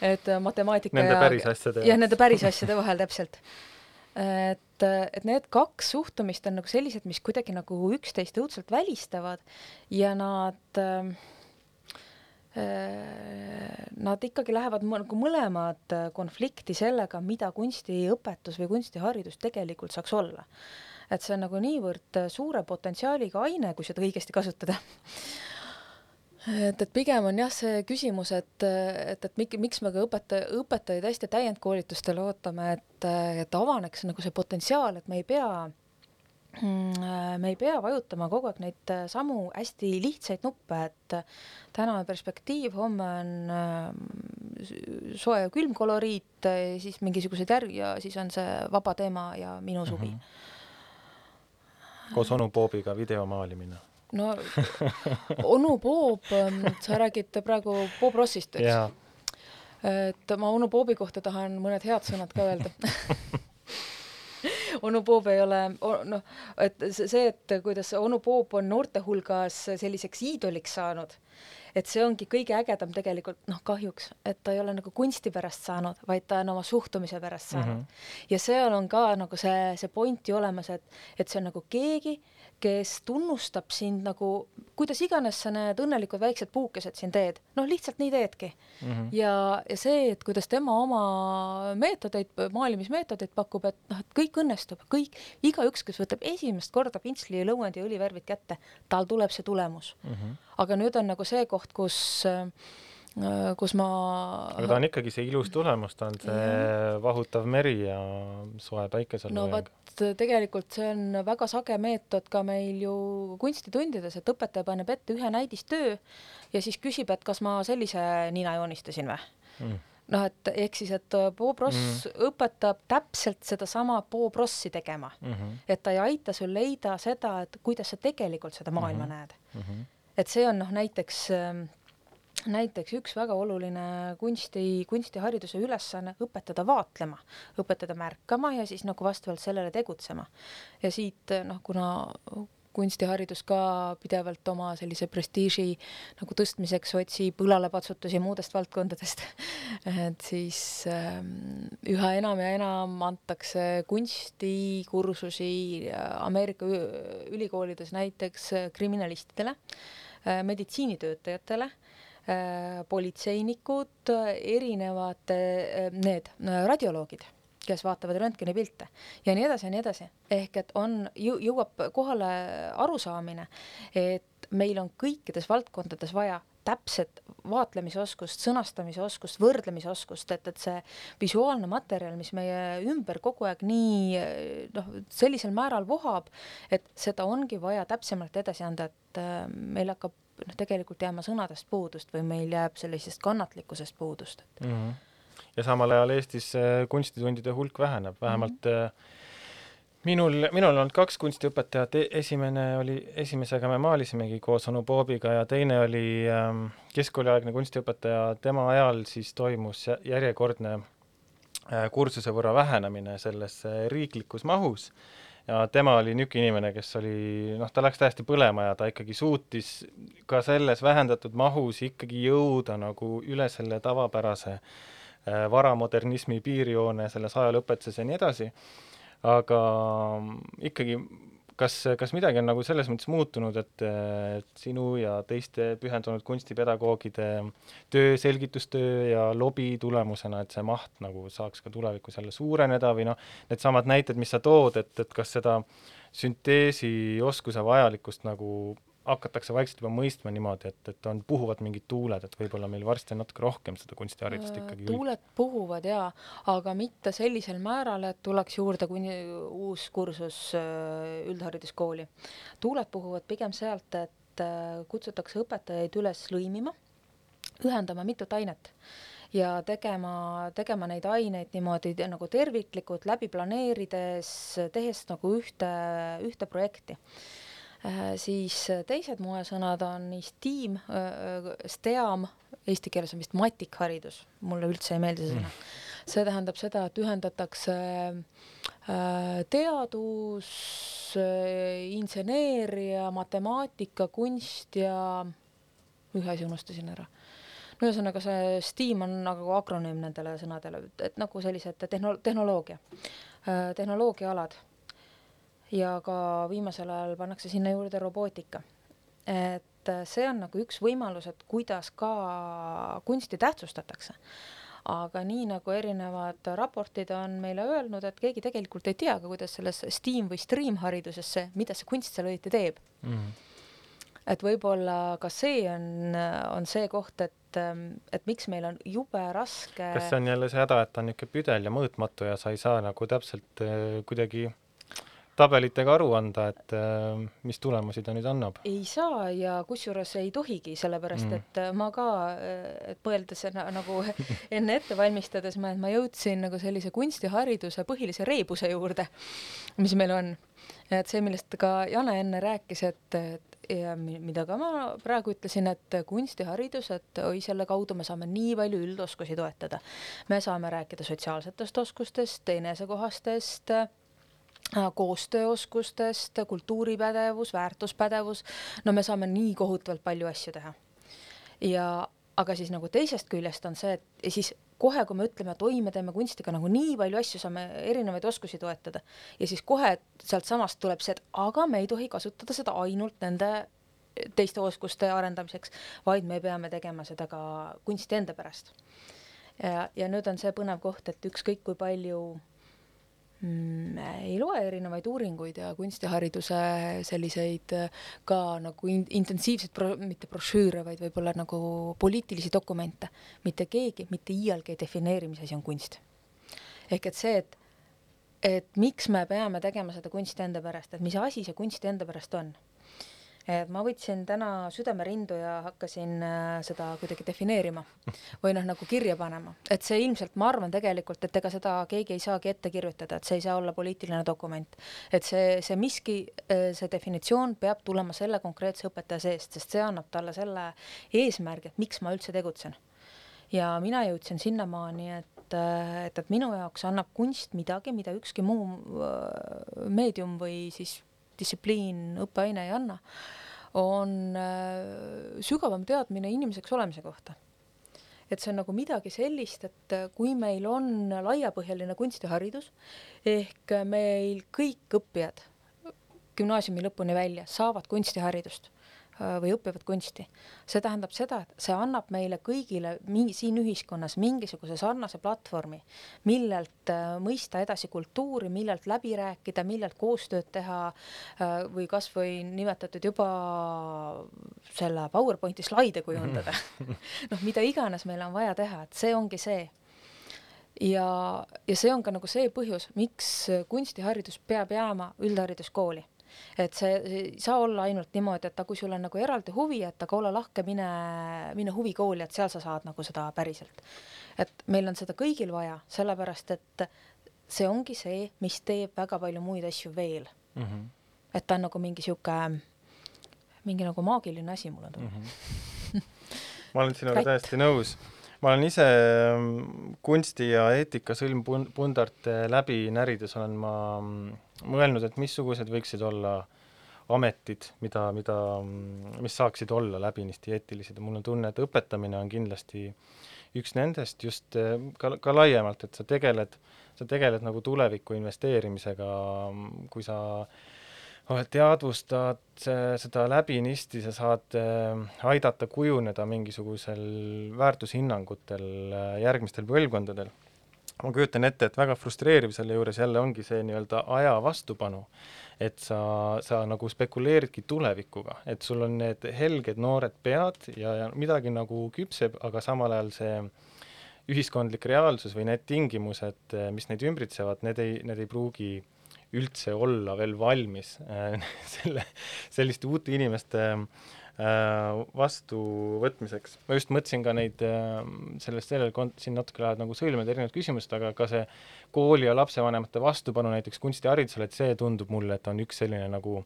et matemaatika nende ja, päris asjade ja nende päris <laughs> asjade vahel täpselt. Et, et need kaks suhtumist on nagu sellised, mis kuidagi nagu üksteist õudselt välistavad ja nad äh, Nad ikkagi lähevad nagu mõlemad konflikti sellega, mida kunstiõpetus või kunstiharidus tegelikult saaks olla. et see on nagu niivõrd suure potentsiaaliga aine, kui seda õigesti kasutada et, et pigem on jah, see küsimus, et, et, et miks, miks me ka õpetaja, õpetajaid hästi täiendkoolitustele ootame, et, et avaneks nagu see potentsiaal, et me ei pea me ei pea vajutama kogu aeg neid samu hästi lihtsaid nuppe, et täna on perspektiiv, homme on äh, soe ja külm koloriit, siis mingisugused järg ja siis on see vaba teema ja minu suvi mm. -hmm. koos onu Boobiga video maalimine no onu Bob, ähm, sa räägid praegu Bob Rossist, eks? et ma onu Bobi kohta tahan mõned head sõnad ka öelda <laughs> onu Bob ei ole, noh, et see, et kuidas onu Bob on noorte hulgas selliseks iidoliks saanud, et see ongi kõige ägedam tegelikult, noh, kahjuks, et ta ei ole nagu kunsti pärast saanud, vaid ta on oma suhtumise pärast saanud mm. -hmm. ja seal on ka nagu see, see point ju olemas, et, et see on nagu keegi, kes tunnustab sind nagu, kuidas iganes sa need õnnelikud väiksed puukesed siin teed, noh, lihtsalt nii teedki mm. -hmm. ja, ja see, et kuidas tema oma meetodeid, maalimismeetodeid pakub, et noh, et kõik õnnestub, kõik, igaüks, kes võtab esimest korda pintsli, lõuendi ja õlivärvid kätte, tal tuleb see tulemus mm. -hmm. aga nüüd on nagu see koht, kus äh, kus ma aga ta on ikkagi see ilus tulemus, ta on see ja. vahutav meri ja soe päikeseloojang. no vot, tegelikult see on väga sage meetod ka meil ju kunstitundides, et õpetaja paneb ette ühe näidistöö ja siis küsib, et kas ma sellise nina joonistasin või mm. noh, et ehk siis, et Bob Ross mm. õpetab täpselt sedasama Bob Rossi tegema mm. -hmm. et ta ei aita sul leida seda, et kuidas sa tegelikult seda maailma mm -hmm. näed mm. -hmm. et see on noh, näiteks äh, näiteks üks väga oluline kunsti, kunstihariduse ülesanne õpetada vaatlema, õpetada märkama ja siis nagu vastavalt sellele tegutsema. ja siit noh, kuna kunstiharidus ka pidevalt oma sellise prestiiži nagu tõstmiseks otsib õlalepatsutusi muudest valdkondadest <laughs> et siis ähm, üha enam ja enam antakse kunstikursusi Ameerika ülikoolides näiteks kriminalistidele, äh, meditsiinitöötajatele Äh, politseinikud, erinevad äh, need äh, radioloogid, kes vaatavad röntgenipilte ja nii edasi ja nii edasi. ehk et on, jõuab kohale arusaamine, et meil on kõikides valdkondades vaja täpset vaatlemisoskust, sõnastamise oskust, võrdlemise oskust, et, et see visuaalne materjal, mis meie ümber kogu aeg nii noh, sellisel määral vohab, et seda ongi vaja täpsemalt edasi anda, et meil hakkab noh, tegelikult jääma sõnadest puudust või meil jääb sellisest kannatlikkusest puudust et... mm. -hmm. ja samal ajal Eestis kunstitundide hulk väheneb, vähemalt mm -hmm minul, minul on olnud kaks kunstiõpetajat, e-, esimene oli, esimesega me maalisimegi koos onu Boobiga ja teine oli ähm, keskkooliaegne kunstiõpetaja, tema ajal siis toimus järjekordne äh, kursuse võrra vähenemine selles äh, riiklikus mahus äh, ja tema oli niisugune inimene, kes oli noh, ta läks täiesti põlema ja ta ikkagi suutis ka selles vähendatud mahus ikkagi jõuda nagu üle selle tavapärase äh, varamodernismi piirjoone selles ajalooõpetuses ja nii edasi, aga ikkagi kas, kas midagi on nagu selles mõttes muutunud, et, et sinu ja teiste pühendunud kunstipedagoogide töö, selgitustöö ja lobi tulemusena, et see maht nagu saaks ka tulevikus jälle suureneda või noh, needsamad näited, mis sa tood, et, et kas seda sünteesioskuse vajalikkust nagu hakatakse vaikselt juba mõistma niimoodi, et, et on, puhuvad mingid tuuled, et võib-olla meil varsti on natuke rohkem seda kunstiharidust ikkagi tuuled puhuvad jaa, aga mitte sellisel määral, et tuleks juurde kuni uus kursus äh, üldhariduskooli. tuuled puhuvad pigem sealt, et äh, kutsutakse õpetajaid üles lõimima, ühendama mitut ainet ja tegema, tegema neid aineid niimoodi nagu terviklikult läbi planeerides, tehes nagu ühte, ühte projekti Äh, siis äh, teised moesõnad on STEAM, äh, STEAM, eesti keeles on vist matikharidus, mulle üldse ei meeldi see sõna. Mm.. see tähendab seda, et ühendatakse teadus, inseneeria, matemaatika, kunst ja ühe asja unustasin ära. No ühesõnaga, see STEAM on nagu akronüüm nendele sõnadele, et nagu sellised tehno-, tehnoloogia, tehnoloogiaalad ja ka viimasel ajal pannakse sinna juurde robootika. et see on nagu üks võimalus, et kuidas ka kunsti tähtsustatakse. aga nii nagu erinevad raportid on meile öelnud, et keegi tegelikult ei tea ka, kuidas selles STEAM või STREAM hariduses see, mida see kunst seal õieti teeb mm. -hmm et võib-olla ka see on, on see koht, et, et miks meil on jube raske kas see on jälle see häda, et ta on niisugune püdel ja mõõtmatu ja sa ei saa nagu täpselt äh, kuidagi tabelitega aru anda, et äh, mis tulemusi ta nüüd annab? ei saa ja kusjuures ei tohigi, sellepärast mm. et äh, ma ka, äh, et mõeldes nagu <laughs> enne ette valmistades, ma, ma jõudsin nagu sellise kunstihariduse põhilise reebuse juurde, mis meil on. et see, millest ka Jane enne rääkis, et, et ja mida ka ma praegu ütlesin, et kunstiharidus, et oi, selle kaudu me saame nii palju üldoskusi toetada. me saame rääkida sotsiaalsetest oskustest, enesekohastest Äh, koostööoskustest, kultuuripädevus, väärtuspädevus, no me saame nii kohutavalt palju asju teha. ja aga siis nagu teisest küljest on see, et siis kohe, kui me ütleme, et oi, me teeme kunstiga nagu nii palju asju, saame erinevaid oskusi toetada ja siis kohe sealtsamast tuleb see, et aga me ei tohi kasutada seda ainult nende teiste oskuste arendamiseks, vaid me peame tegema seda ka kunsti enda pärast. ja, ja nüüd on see põnev koht, et ükskõik kui palju ei loe erinevaid uuringuid ja kunstihariduse selliseid äh, ka nagu in intensiivseid pro-, mitte brošüüre, vaid võib-olla nagu poliitilisi dokumente. mitte keegi mitte iialgi ei defineeri, mis asi on kunst. ehk et see, et, et miks me peame tegema seda kunsti enda pärast, et mis asi see kunst enda pärast on ma võtsin täna südamerindu ja hakkasin äh, seda kuidagi defineerima või noh, nagu kirja panema, et see ilmselt, ma arvan tegelikult, et ega seda keegi ei saagi ette kirjutada, et see ei saa olla poliitiline dokument. et see, see miski, äh, see definitsioon peab tulema selle konkreetse õpetaja seest, sest see annab talle selle eesmärgi, et miks ma üldse tegutsen. ja mina jõudsin sinnamaani, et et, et minu jaoks annab kunst midagi, mida ükski muu meedium või siis distsipliin, õppeaine ei anna, on äh, sügavam teadmine inimeseks olemise kohta. et see on nagu midagi sellist, et äh, kui meil on laiapõhjaline kunstiharidus ehk meil kõik õppijad gümnaasiumi lõpuni välja saavad kunstiharidust või õpivad kunsti. see tähendab seda, et see annab meile kõigile siin ühiskonnas mingisuguse sarnase platvormi, millelt äh, mõista edasi kultuuri, millelt läbi rääkida, millelt koostööd teha äh, või kasvõi nimetatud juba selle PowerPointi slaide kujundada. <laughs> <laughs> Noh, mida iganes meil on vaja teha, et see ongi see. Ja, ja see on ka nagu see põhjus, miks kunstiharidus peab jääma üldhariduskooli et see, ei saa olla ainult niimoodi, et kui sul on nagu eraldi huvi, et aga ole lahke, mine, mine huvikooli, et seal sa saad nagu seda päriselt. et meil on seda kõigil vaja, sellepärast et see ongi see, mis teeb väga palju muid asju veel mm. -hmm. et ta on nagu mingi sihuke, mingi nagu maagiline asi, mulle tundub mm. -hmm. ma olen sinuga täiesti nõus ma olen ise mm, kunsti ja eetika sõlmpundarte läbi närides olen ma mm, mõelnud, et missugused võiksid olla ametid, mida, mida, mis saaksid olla läbinisti eetilised. Ja mul on tunne, et õpetamine on kindlasti üks nendest just eh, ka, ka laiemalt, et sa tegeled, sa tegeled nagu tuleviku investeerimisega, kui sa teadvustad seda läbinisti, sa saad eh, aidata kujuneda mingisugusel väärtushinnangutel eh, järgmistel põlvkondadel ma kujutan ette, et väga frustreeriv selle juures jälle ongi see nii-öelda aja vastupanu. et sa, sa nagu spekuleeridki tulevikuga, et sul on need helged noored pead ja, ja midagi nagu küpseb, aga samal ajal see ühiskondlik reaalsus või need tingimused, mis neid ümbritsevad, need ei, need ei pruugi üldse olla veel valmis äh, <laughs> selle, selliste uute inimeste äh, vastuvõtmiseks. ma just mõtlesin ka neid äh, sellest, sellel kont-, siin natuke lähevad nagu sõlmed erinevad küsimused, aga ka see kooli ja lapsevanemate vastupanu näiteks kunstiharidusele, et see tundub mulle, et on üks selline nagu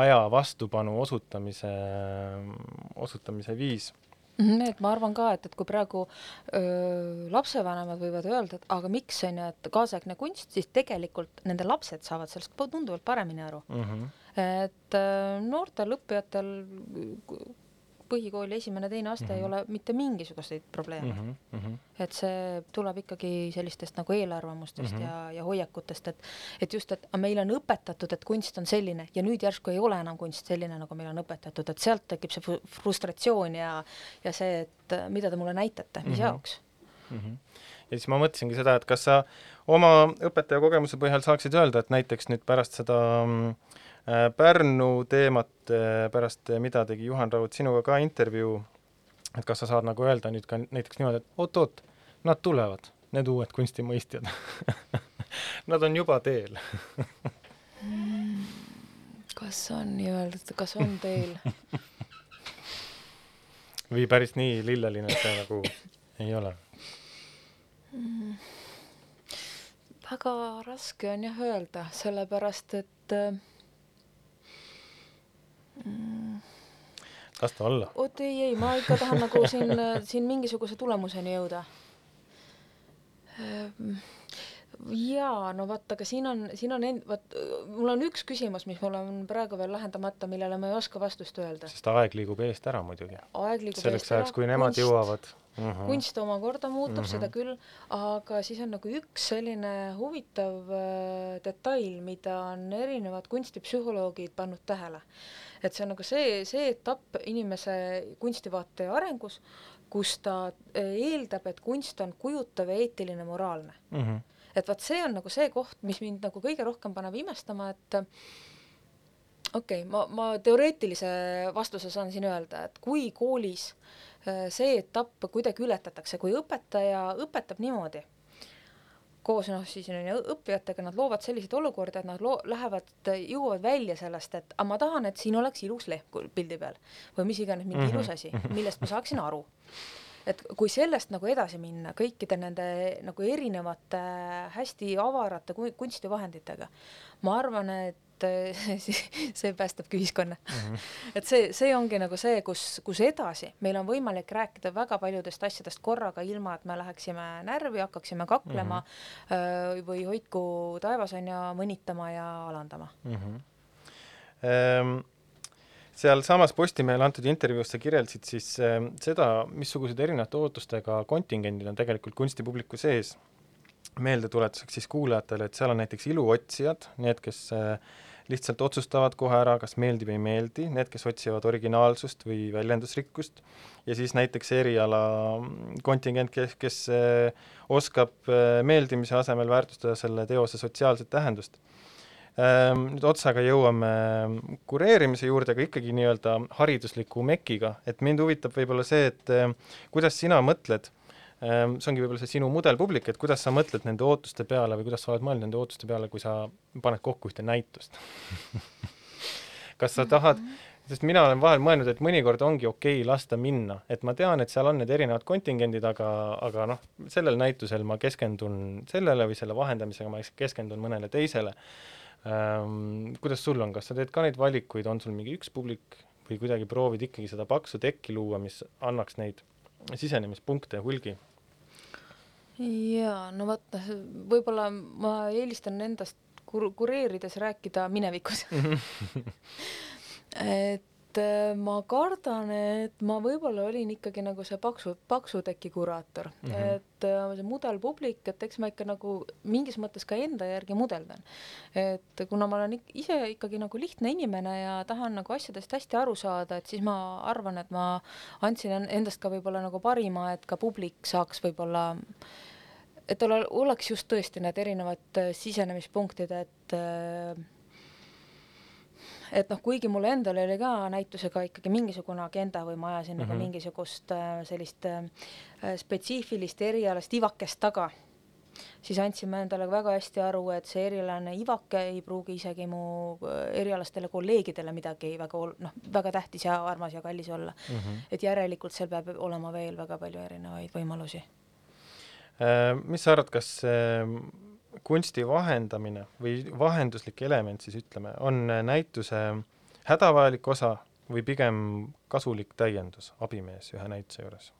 aja vastupanu osutamise, osutamise viis et ma arvan ka, et, et kui praegu öö, lapsevanemad võivad öelda, et aga miks on ju, et kaasaegne kunst, siis tegelikult nende lapsed saavad sellest tunduvalt paremini aru mm. -hmm. et öö, noortel õppijatel põhikooli esimene-teine aste mm -hmm. ei Mhm. ole mitte mingisuguseid probleeme mm. mm. -hmm. et see tuleb ikkagi sellistest nagu eelarvamustest mm. -hmm. ja, ja hoiakutest, et et just, et meile on õpetatud, et kunst on selline ja nüüd järsku ei ole enam kunst selline, nagu meile on õpetatud, et sealt tekib see fru- frustratsioon ja ja see, et mida te mulle näitate, mis mm. -hmm. jaoks. mm. -hmm. ja siis ma mõtlesingi seda, et kas sa oma õpetaja kogemuse põhjal saaksid öelda, et näiteks nüüd pärast seda mm, Pärnu teemat, äh, pärast äh, mida tegi Juhan Raud sinuga ka intervjuu, et kas sa saad nagu öelda nüüd ka näiteks niimoodi, et oot-oot, nad tulevad, need uued kunstimõistjad. <laughs> Nad on juba teel. <laughs> Kas on nii-öelda, kas on teil <laughs> või päris nii lilleline see nagu ei ole? väga raske on jah öelda, sellepärast et äh, mm, las ta olla. oot ei, ei, ma ikka tahan nagu siin, siin mingisuguse tulemuseni jõuda. Jaa, no vot, aga siin on, siin on end-, vot mul on üks küsimus, mis mul on praegu veel lahendamata, millele ma ei oska vastust öelda. sest aeg liigub eest ära muidugi. aeg liigub selleks ajaks, kui nemad kunst- jõuavad mm. -hmm. kunst omakorda muutub mm, Mhm. -hmm. seda küll, aga siis on nagu üks selline huvitav äh, detail, mida on erinevad kunstipsühholoogid pannud tähele. et see on nagu see, see etapp inimese kunstivaate arengus, kus ta äh, eeldab, et kunst on kujutav ja eetiline, moraalne. Mm -hmm. Et vot see on nagu see koht, mis mind nagu kõige rohkem paneb imestama, et okei okay,, ma, ma teoreetilise vastuse saan siin öelda, et kui koolis äh, see etapp kuidagi ületatakse, kui õpetaja õpetab niimoodi, koos noh, siis on ju õppijatega, nad loovad selliseid olukordi, et nad loo-, lähevad, jõuavad välja sellest, et aga ma tahan, et siin oleks ilus lehm pildi peal või mis iganes, mingi mm. -hmm. ilus asi, millest ma saaksin aru et kui sellest nagu edasi minna kõikide nende nagu erinevate hästi avarate ku- kunstivahenditega, ma arvan, et eh, <laughs> see- päästabki ühiskonna mm. -hmm. <laughs> et see, see ongi nagu see, kus, kus edasi meil on võimalik rääkida väga paljudest asjadest korraga, ilma et me läheksime närvi, hakkaksime kaklema mm -hmm. või hoidku taevas on ju mõnitama ja alandama mm. -hmm. Ehm, sealsamas Postimehele antud intervjuus sa kirjeldasid siis äh, seda, missugused erinevate ootustega kontingendid on tegelikult kunstipubliku sees. meeldetuletuseks siis kuulajatele, et seal on näiteks iluotsijad, need, kes äh, lihtsalt otsustavad kohe ära, kas meeldib, ei meeldi, need, kes otsivad originaalsust või väljendusrikkust, ja siis näiteks eriala mm, kontingent, kes, kes äh, oskab meeldimise asemel väärtustada selle teose sotsiaalset tähendust Ehm, nüüd otsaga jõuame kureerimise juurde, aga ikkagi nii-öelda haridusliku mekiga, et mind huvitab võib-olla see, et eh, kuidas sina mõtled, ehm, see ongi võib-olla see sinu mudelpublik, et kuidas sa mõtled nende ootuste peale või kuidas sa oled mõelnud nende ootuste peale, kui sa paned kokku ühte näitust? <laughs> Kas sa tahad, sest mina olen vahel mõelnud, et mõnikord ongi okei okay lasta minna, et ma tean, et seal on need erinevad kontingendid, aga, aga noh, sellel näitusel ma keskendun sellele või selle vahendamisega ma keskendun mõnele teisele ähm,. kuidas sul on, kas sa teed ka neid valikuid, on sul mingi üks publik või kuidagi proovid ikkagi seda paksu tekki luua, mis annaks neid sisenemispunkte hulgi? jaa, no vot, võib-olla ma eelistan endast kur-, kureerides rääkida minevikus <laughs> <laughs> et äh, ma kardan, et ma võib-olla olin ikkagi nagu see paksu, paksu teki kuraator mm. -hmm. et äh, see mudelpublik, et eks ma ikka nagu mingis mõttes ka enda järgi mudeldan. et kuna ma olen ise ikkagi nagu lihtne inimene ja tahan nagu asjadest hästi aru saada, et siis ma arvan, et ma andsin en- endast ka võib-olla nagu parima, et ka publik saaks võib-olla et tal ol- oleks just tõesti need erinevad äh, sisenemispunktid, et äh, et noh, kuigi mul endal oli ka näitusega ikkagi mingisugune agenda või ma ajasin mm -hmm. nagu mingisugust äh, sellist äh, spetsiifilist erialast ivakest taga, siis andsime endale väga hästi aru, et see erialane ivake ei pruugi isegi mu äh, erialastele kolleegidele midagi väga ol-, noh, väga tähtis ja armas ja kallis olla mm. -hmm. et järelikult seal peab olema veel väga palju erinevaid võimalusi mis sa arvad, kas kunsti vahendamine või vahenduslik element siis ütleme, on näituse hädavajalik osa või pigem kasulik täiendus, abimees ühe näituse juures?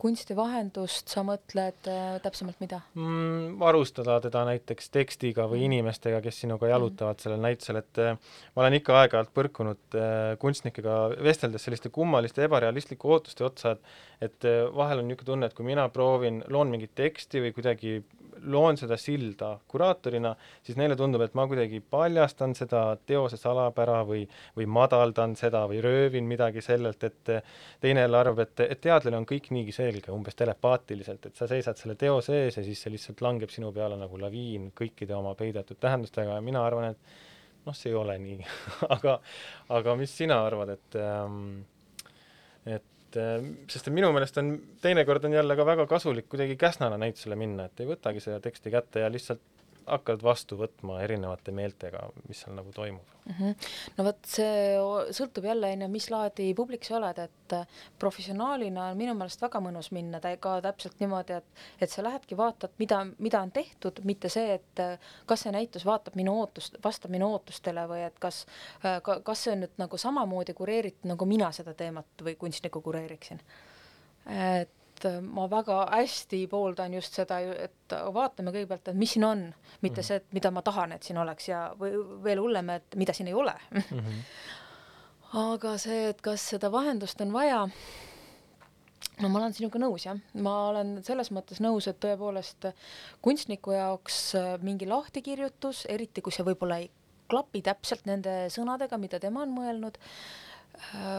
kunstivahendust sa mõtled äh, täpsemalt mida mm,? varustada teda näiteks tekstiga või Mm. inimestega, kes sinuga jalutavad sellel näitusel, et äh, ma olen ikka aeg-ajalt põrkunud äh, kunstnikega vesteldes selliste kummaliste ebarealistlike ootuste otsa, et et äh, vahel on niisugune tunne, et kui mina proovin, loon mingit teksti või kuidagi loon seda silda kuraatorina, siis neile tundub, et ma kuidagi paljastan seda teose salapära või, või madaldan seda või röövin midagi sellelt, et äh, teine jälle arvab, et, et teadlane on kõik niigi selge, umbes telepaatiliselt, et sa seisad selle teose ees ja siis see lihtsalt langeb sinu peale nagu laviin kõikide oma peidetud tähendustega ja mina arvan, et noh, see ei ole nii <laughs> aga, aga mis sina arvad, et ähm, et äh, sest et minu meelest on, teinekord on jälle ka väga kasulik kuidagi käsnana näitusele minna, et ei võtagi seda teksti kätte ja lihtsalt hakkad vastu võtma erinevate meeltega, mis seal nagu toimub. mm. -hmm. no vot, see sõltub jälle, on ju, mis laadi publik sa oled, et äh, professionaalina on minu meelest väga mõnus minna tä- ka täpselt niimoodi, et et sa lähedki, vaatad, mida, mida on tehtud, mitte see, et äh, kas see näitus vaatab minu ootust, vastab minu ootustele või et kas äh, ka, kas see on nüüd nagu samamoodi kureeritud, nagu mina seda teemat või kunstnikku kureeriksin. et äh, ma väga hästi pooldan just seda, et vaatame kõigepealt, et mis siin on, mitte Mhm. see, et mida ma tahan, et siin oleks ja, või veel hullem, et mida siin ei ole Mm -hmm. <laughs> aga see, et kas seda vahendust on vaja, no ma olen sinuga nõus jah, ma olen selles mõttes nõus, et tõepoolest kunstniku jaoks äh, mingi lahtikirjutus, eriti kui see võib-olla ei klapi täpselt nende sõnadega, mida tema on mõelnud,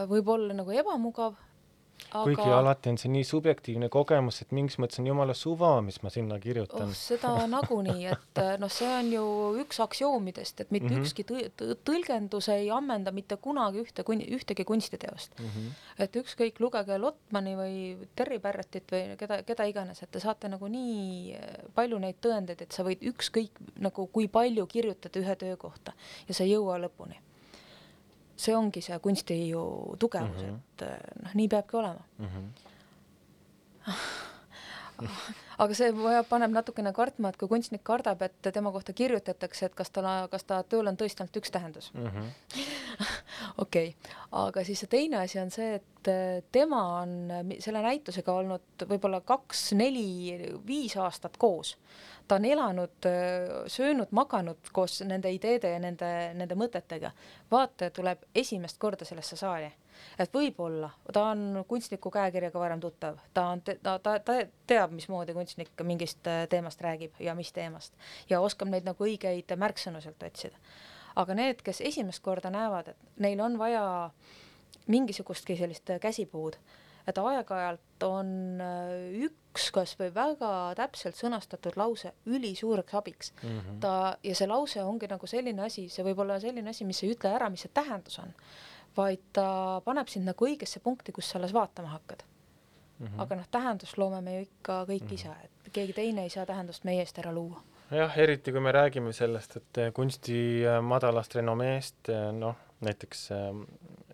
võib olla nagu ebamugav, kuigi alati on see nii subjektiivne kogemus, et mingis mõttes on jumala suva, mis ma sinna kirjutan oh, seda nagunii, et äh, noh, see on ju üks aktsioomidest, et mitte mm. -hmm. ükski tõ- tõ- tõlgendus ei ammenda mitte kunagi ühte kun- ühtegi kunstiteost mm. -hmm. et ükskõik, lugege Lotmani või Terry Barrettit või keda, keda iganes, et te saate nagu nii äh, palju neid tõendeid, et sa võid ükskõik nagu kui palju kirjutada ühe töö kohta ja sa ei jõua lõpuni. See ongi see kunsti ju tugevus mm. -hmm. et äh, noh, nii peabki olema. Mm -hmm. <laughs> aga see vaja- paneb natukene kartma, et kui kunstnik kardab, et tema kohta kirjutatakse, et kas tal, kas ta tööl on tõesti ainult üks tähendus Mm -hmm. <laughs> okei okay., aga siis see teine asi on see, et äh, tema on äh, selle näitusega olnud võib-olla kaks, neli, viis aastat koos. ta on elanud, söönud, maganud koos nende ideede ja nende, nende mõtetega. vaataja tuleb esimest korda sellesse saali. Et võib-olla ta on kunstniku käekirjaga varem tuttav, ta on, ta, ta, ta teab, mismoodi kunstnik mingist äh, teemast räägib ja mis teemast ja oskab neid nagu õigeid märksõnu sealt otsida aga need, kes esimest korda näevad, et neil on vaja mingisugustki sellist käsipuud, et aeg-ajalt on äh, üks kas või väga täpselt sõnastatud lause ülisuureks abiks. Mm -hmm. ta, ja see lause ongi nagu selline asi, see võib olla selline asi, mis ei ütle ära, mis see tähendus on, vaid ta paneb sind nagu õigesse punkti, kus sa alles vaatama hakkad. Mm -hmm. aga noh, tähendust loome me ju ikka kõik Mhm. ise, et keegi teine ei saa tähendust meie eest ära luua. jah, eriti kui me räägime sellest, et eh, kunsti eh, madalast renomeest, eh, noh, näiteks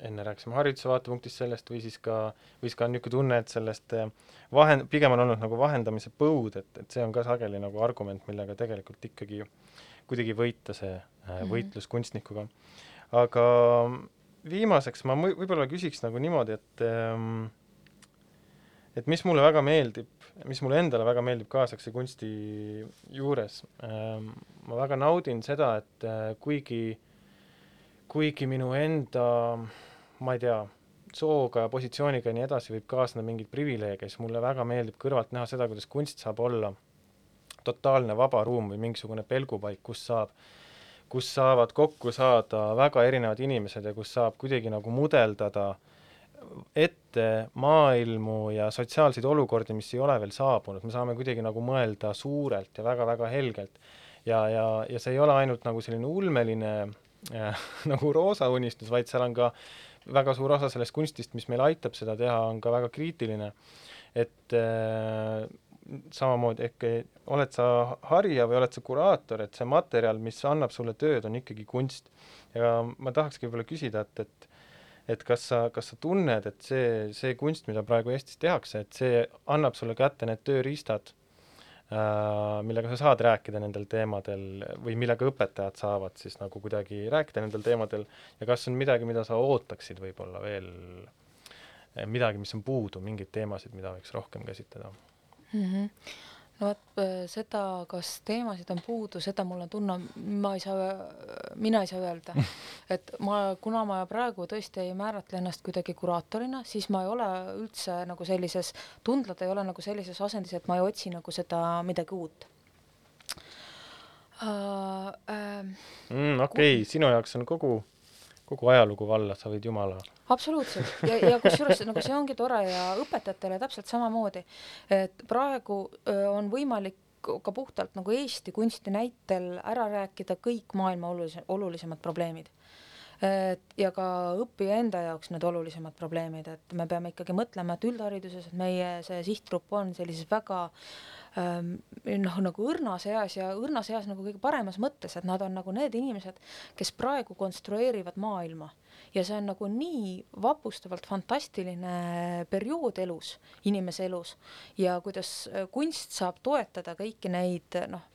enne rääkisime hariduse vaatepunktist sellest või siis ka, või siis ka niisugune tunne, et sellest vahend-, pigem on olnud nagu vahendamise põud, et, et see on ka sageli nagu argument, millega tegelikult ikkagi kuidagi võita see eh, Mhm. võitlus kunstnikuga. aga viimaseks ma võib-olla küsiks nagu niimoodi, et ehm, et mis mulle väga meeldib, mis mulle endale väga meeldib kaasaegse kunsti juures, ma väga naudin seda, et äh, kuigi, kuigi minu enda, ma ei tea, sooga ja positsiooniga ja nii edasi võib kaasneda mingeid privileege, siis mulle väga meeldib kõrvalt näha seda, kuidas kunst saab olla totaalne vaba ruum või mingisugune pelgupaik, kus saab, kus saavad kokku saada väga erinevad inimesed ja kus saab kuidagi nagu mudeldada ette maailmu ja sotsiaalseid olukordi, mis ei ole veel saabunud, me saame kuidagi nagu mõelda suurelt ja väga-väga helgelt. ja, ja, ja see ei ole ainult nagu selline ulmeline äh, <laughs> nagu roosa unistus, vaid seal on ka väga suur osa sellest kunstist, mis meil aitab seda teha, on ka väga kriitiline. et äh, samamoodi ehk oled sa harija või oled sa kuraator, et see materjal, mis annab sulle tööd, on ikkagi kunst. ja ma tahakski võib-olla küsida, et, et et kas sa, kas sa tunned, et see, see kunst, mida praegu Eestis tehakse, et see annab sulle kätte need tööriistad äh,, millega sa saad rääkida nendel teemadel või millega õpetajad saavad siis nagu kuidagi rääkida nendel teemadel ja kas on midagi, mida sa ootaksid võib-olla veel, midagi, mis on puudu, mingeid teemasid, mida võiks rohkem käsitleda mm? -hmm no vot seda, kas teemasid on puudu, seda mul on tunne, ma ei saa, mina ei saa öelda. <laughs> et ma, kuna ma praegu tõesti ei määratle ennast kuidagi kuraatorina, siis ma ei ole üldse nagu sellises, tundlad ei ole nagu sellises asendis, et ma ei otsi nagu seda midagi uut uh,. Uh, mm, okei okay., sinu jaoks on kogu kogu ajalugu valla, sa võid jumala. Absoluutselt ja, ja kusjuures nagu see ongi tore ja õpetajatele täpselt samamoodi, et praegu öö, on võimalik ka puhtalt nagu Eesti kunsti näitel ära rääkida kõik maailma olulise, olulisemad probleemid. et ja ka õppija enda jaoks need olulisemad probleemid, et me peame ikkagi mõtlema, et üldhariduses, et meie see sihtgrupp on sellises väga ähm, noh, nagu õrnas eas ja õrnas eas nagu kõige paremas mõttes, et nad on nagu need inimesed, kes praegu konstrueerivad maailma ja see on nagu nii vapustavalt fantastiline periood elus, inimese elus. Ja kuidas kunst saab toetada kõiki neid noh,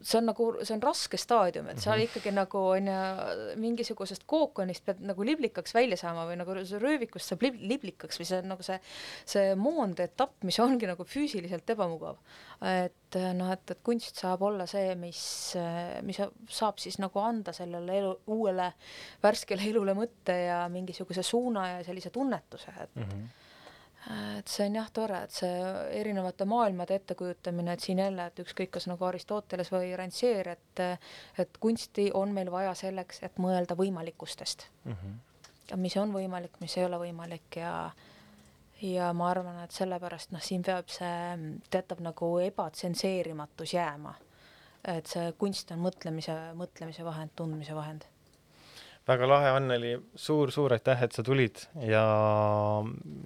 see on nagu, see on raske staadium, et sa mm -hmm. ikkagi nagu on ju mingisugusest kookonist pead nagu liblikaks välja saama või nagu röövikust saab lib liblikaks või see on nagu see, see moondetapp, mis ongi nagu füüsiliselt ebamugav. et noh, et, et kunst saab olla see, mis, mis saab siis nagu anda sellele elu, uuele värskele elule mõtte ja mingisuguse suuna ja sellise tunnetuse, et mm -hmm et see on jah tore, et see erinevate maailmade ettekujutamine, et siin jälle, et ükskõik, kas nagu Aristoteles või Rancière, et et kunsti on meil vaja selleks, et mõelda võimalikustest mm. -hmm. mis on võimalik, mis ei ole võimalik ja ja ma arvan, et sellepärast noh, siin peab see teatav nagu ebatsenseerimatus jääma. et see kunst on mõtlemise, mõtlemise vahend, tundmise vahend väga lahe, Anneli suur,, suur-suur aitäh, et sa tulid ja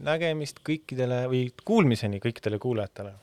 nägemist kõikidele või kuulmiseni kõikidele kuulajatele.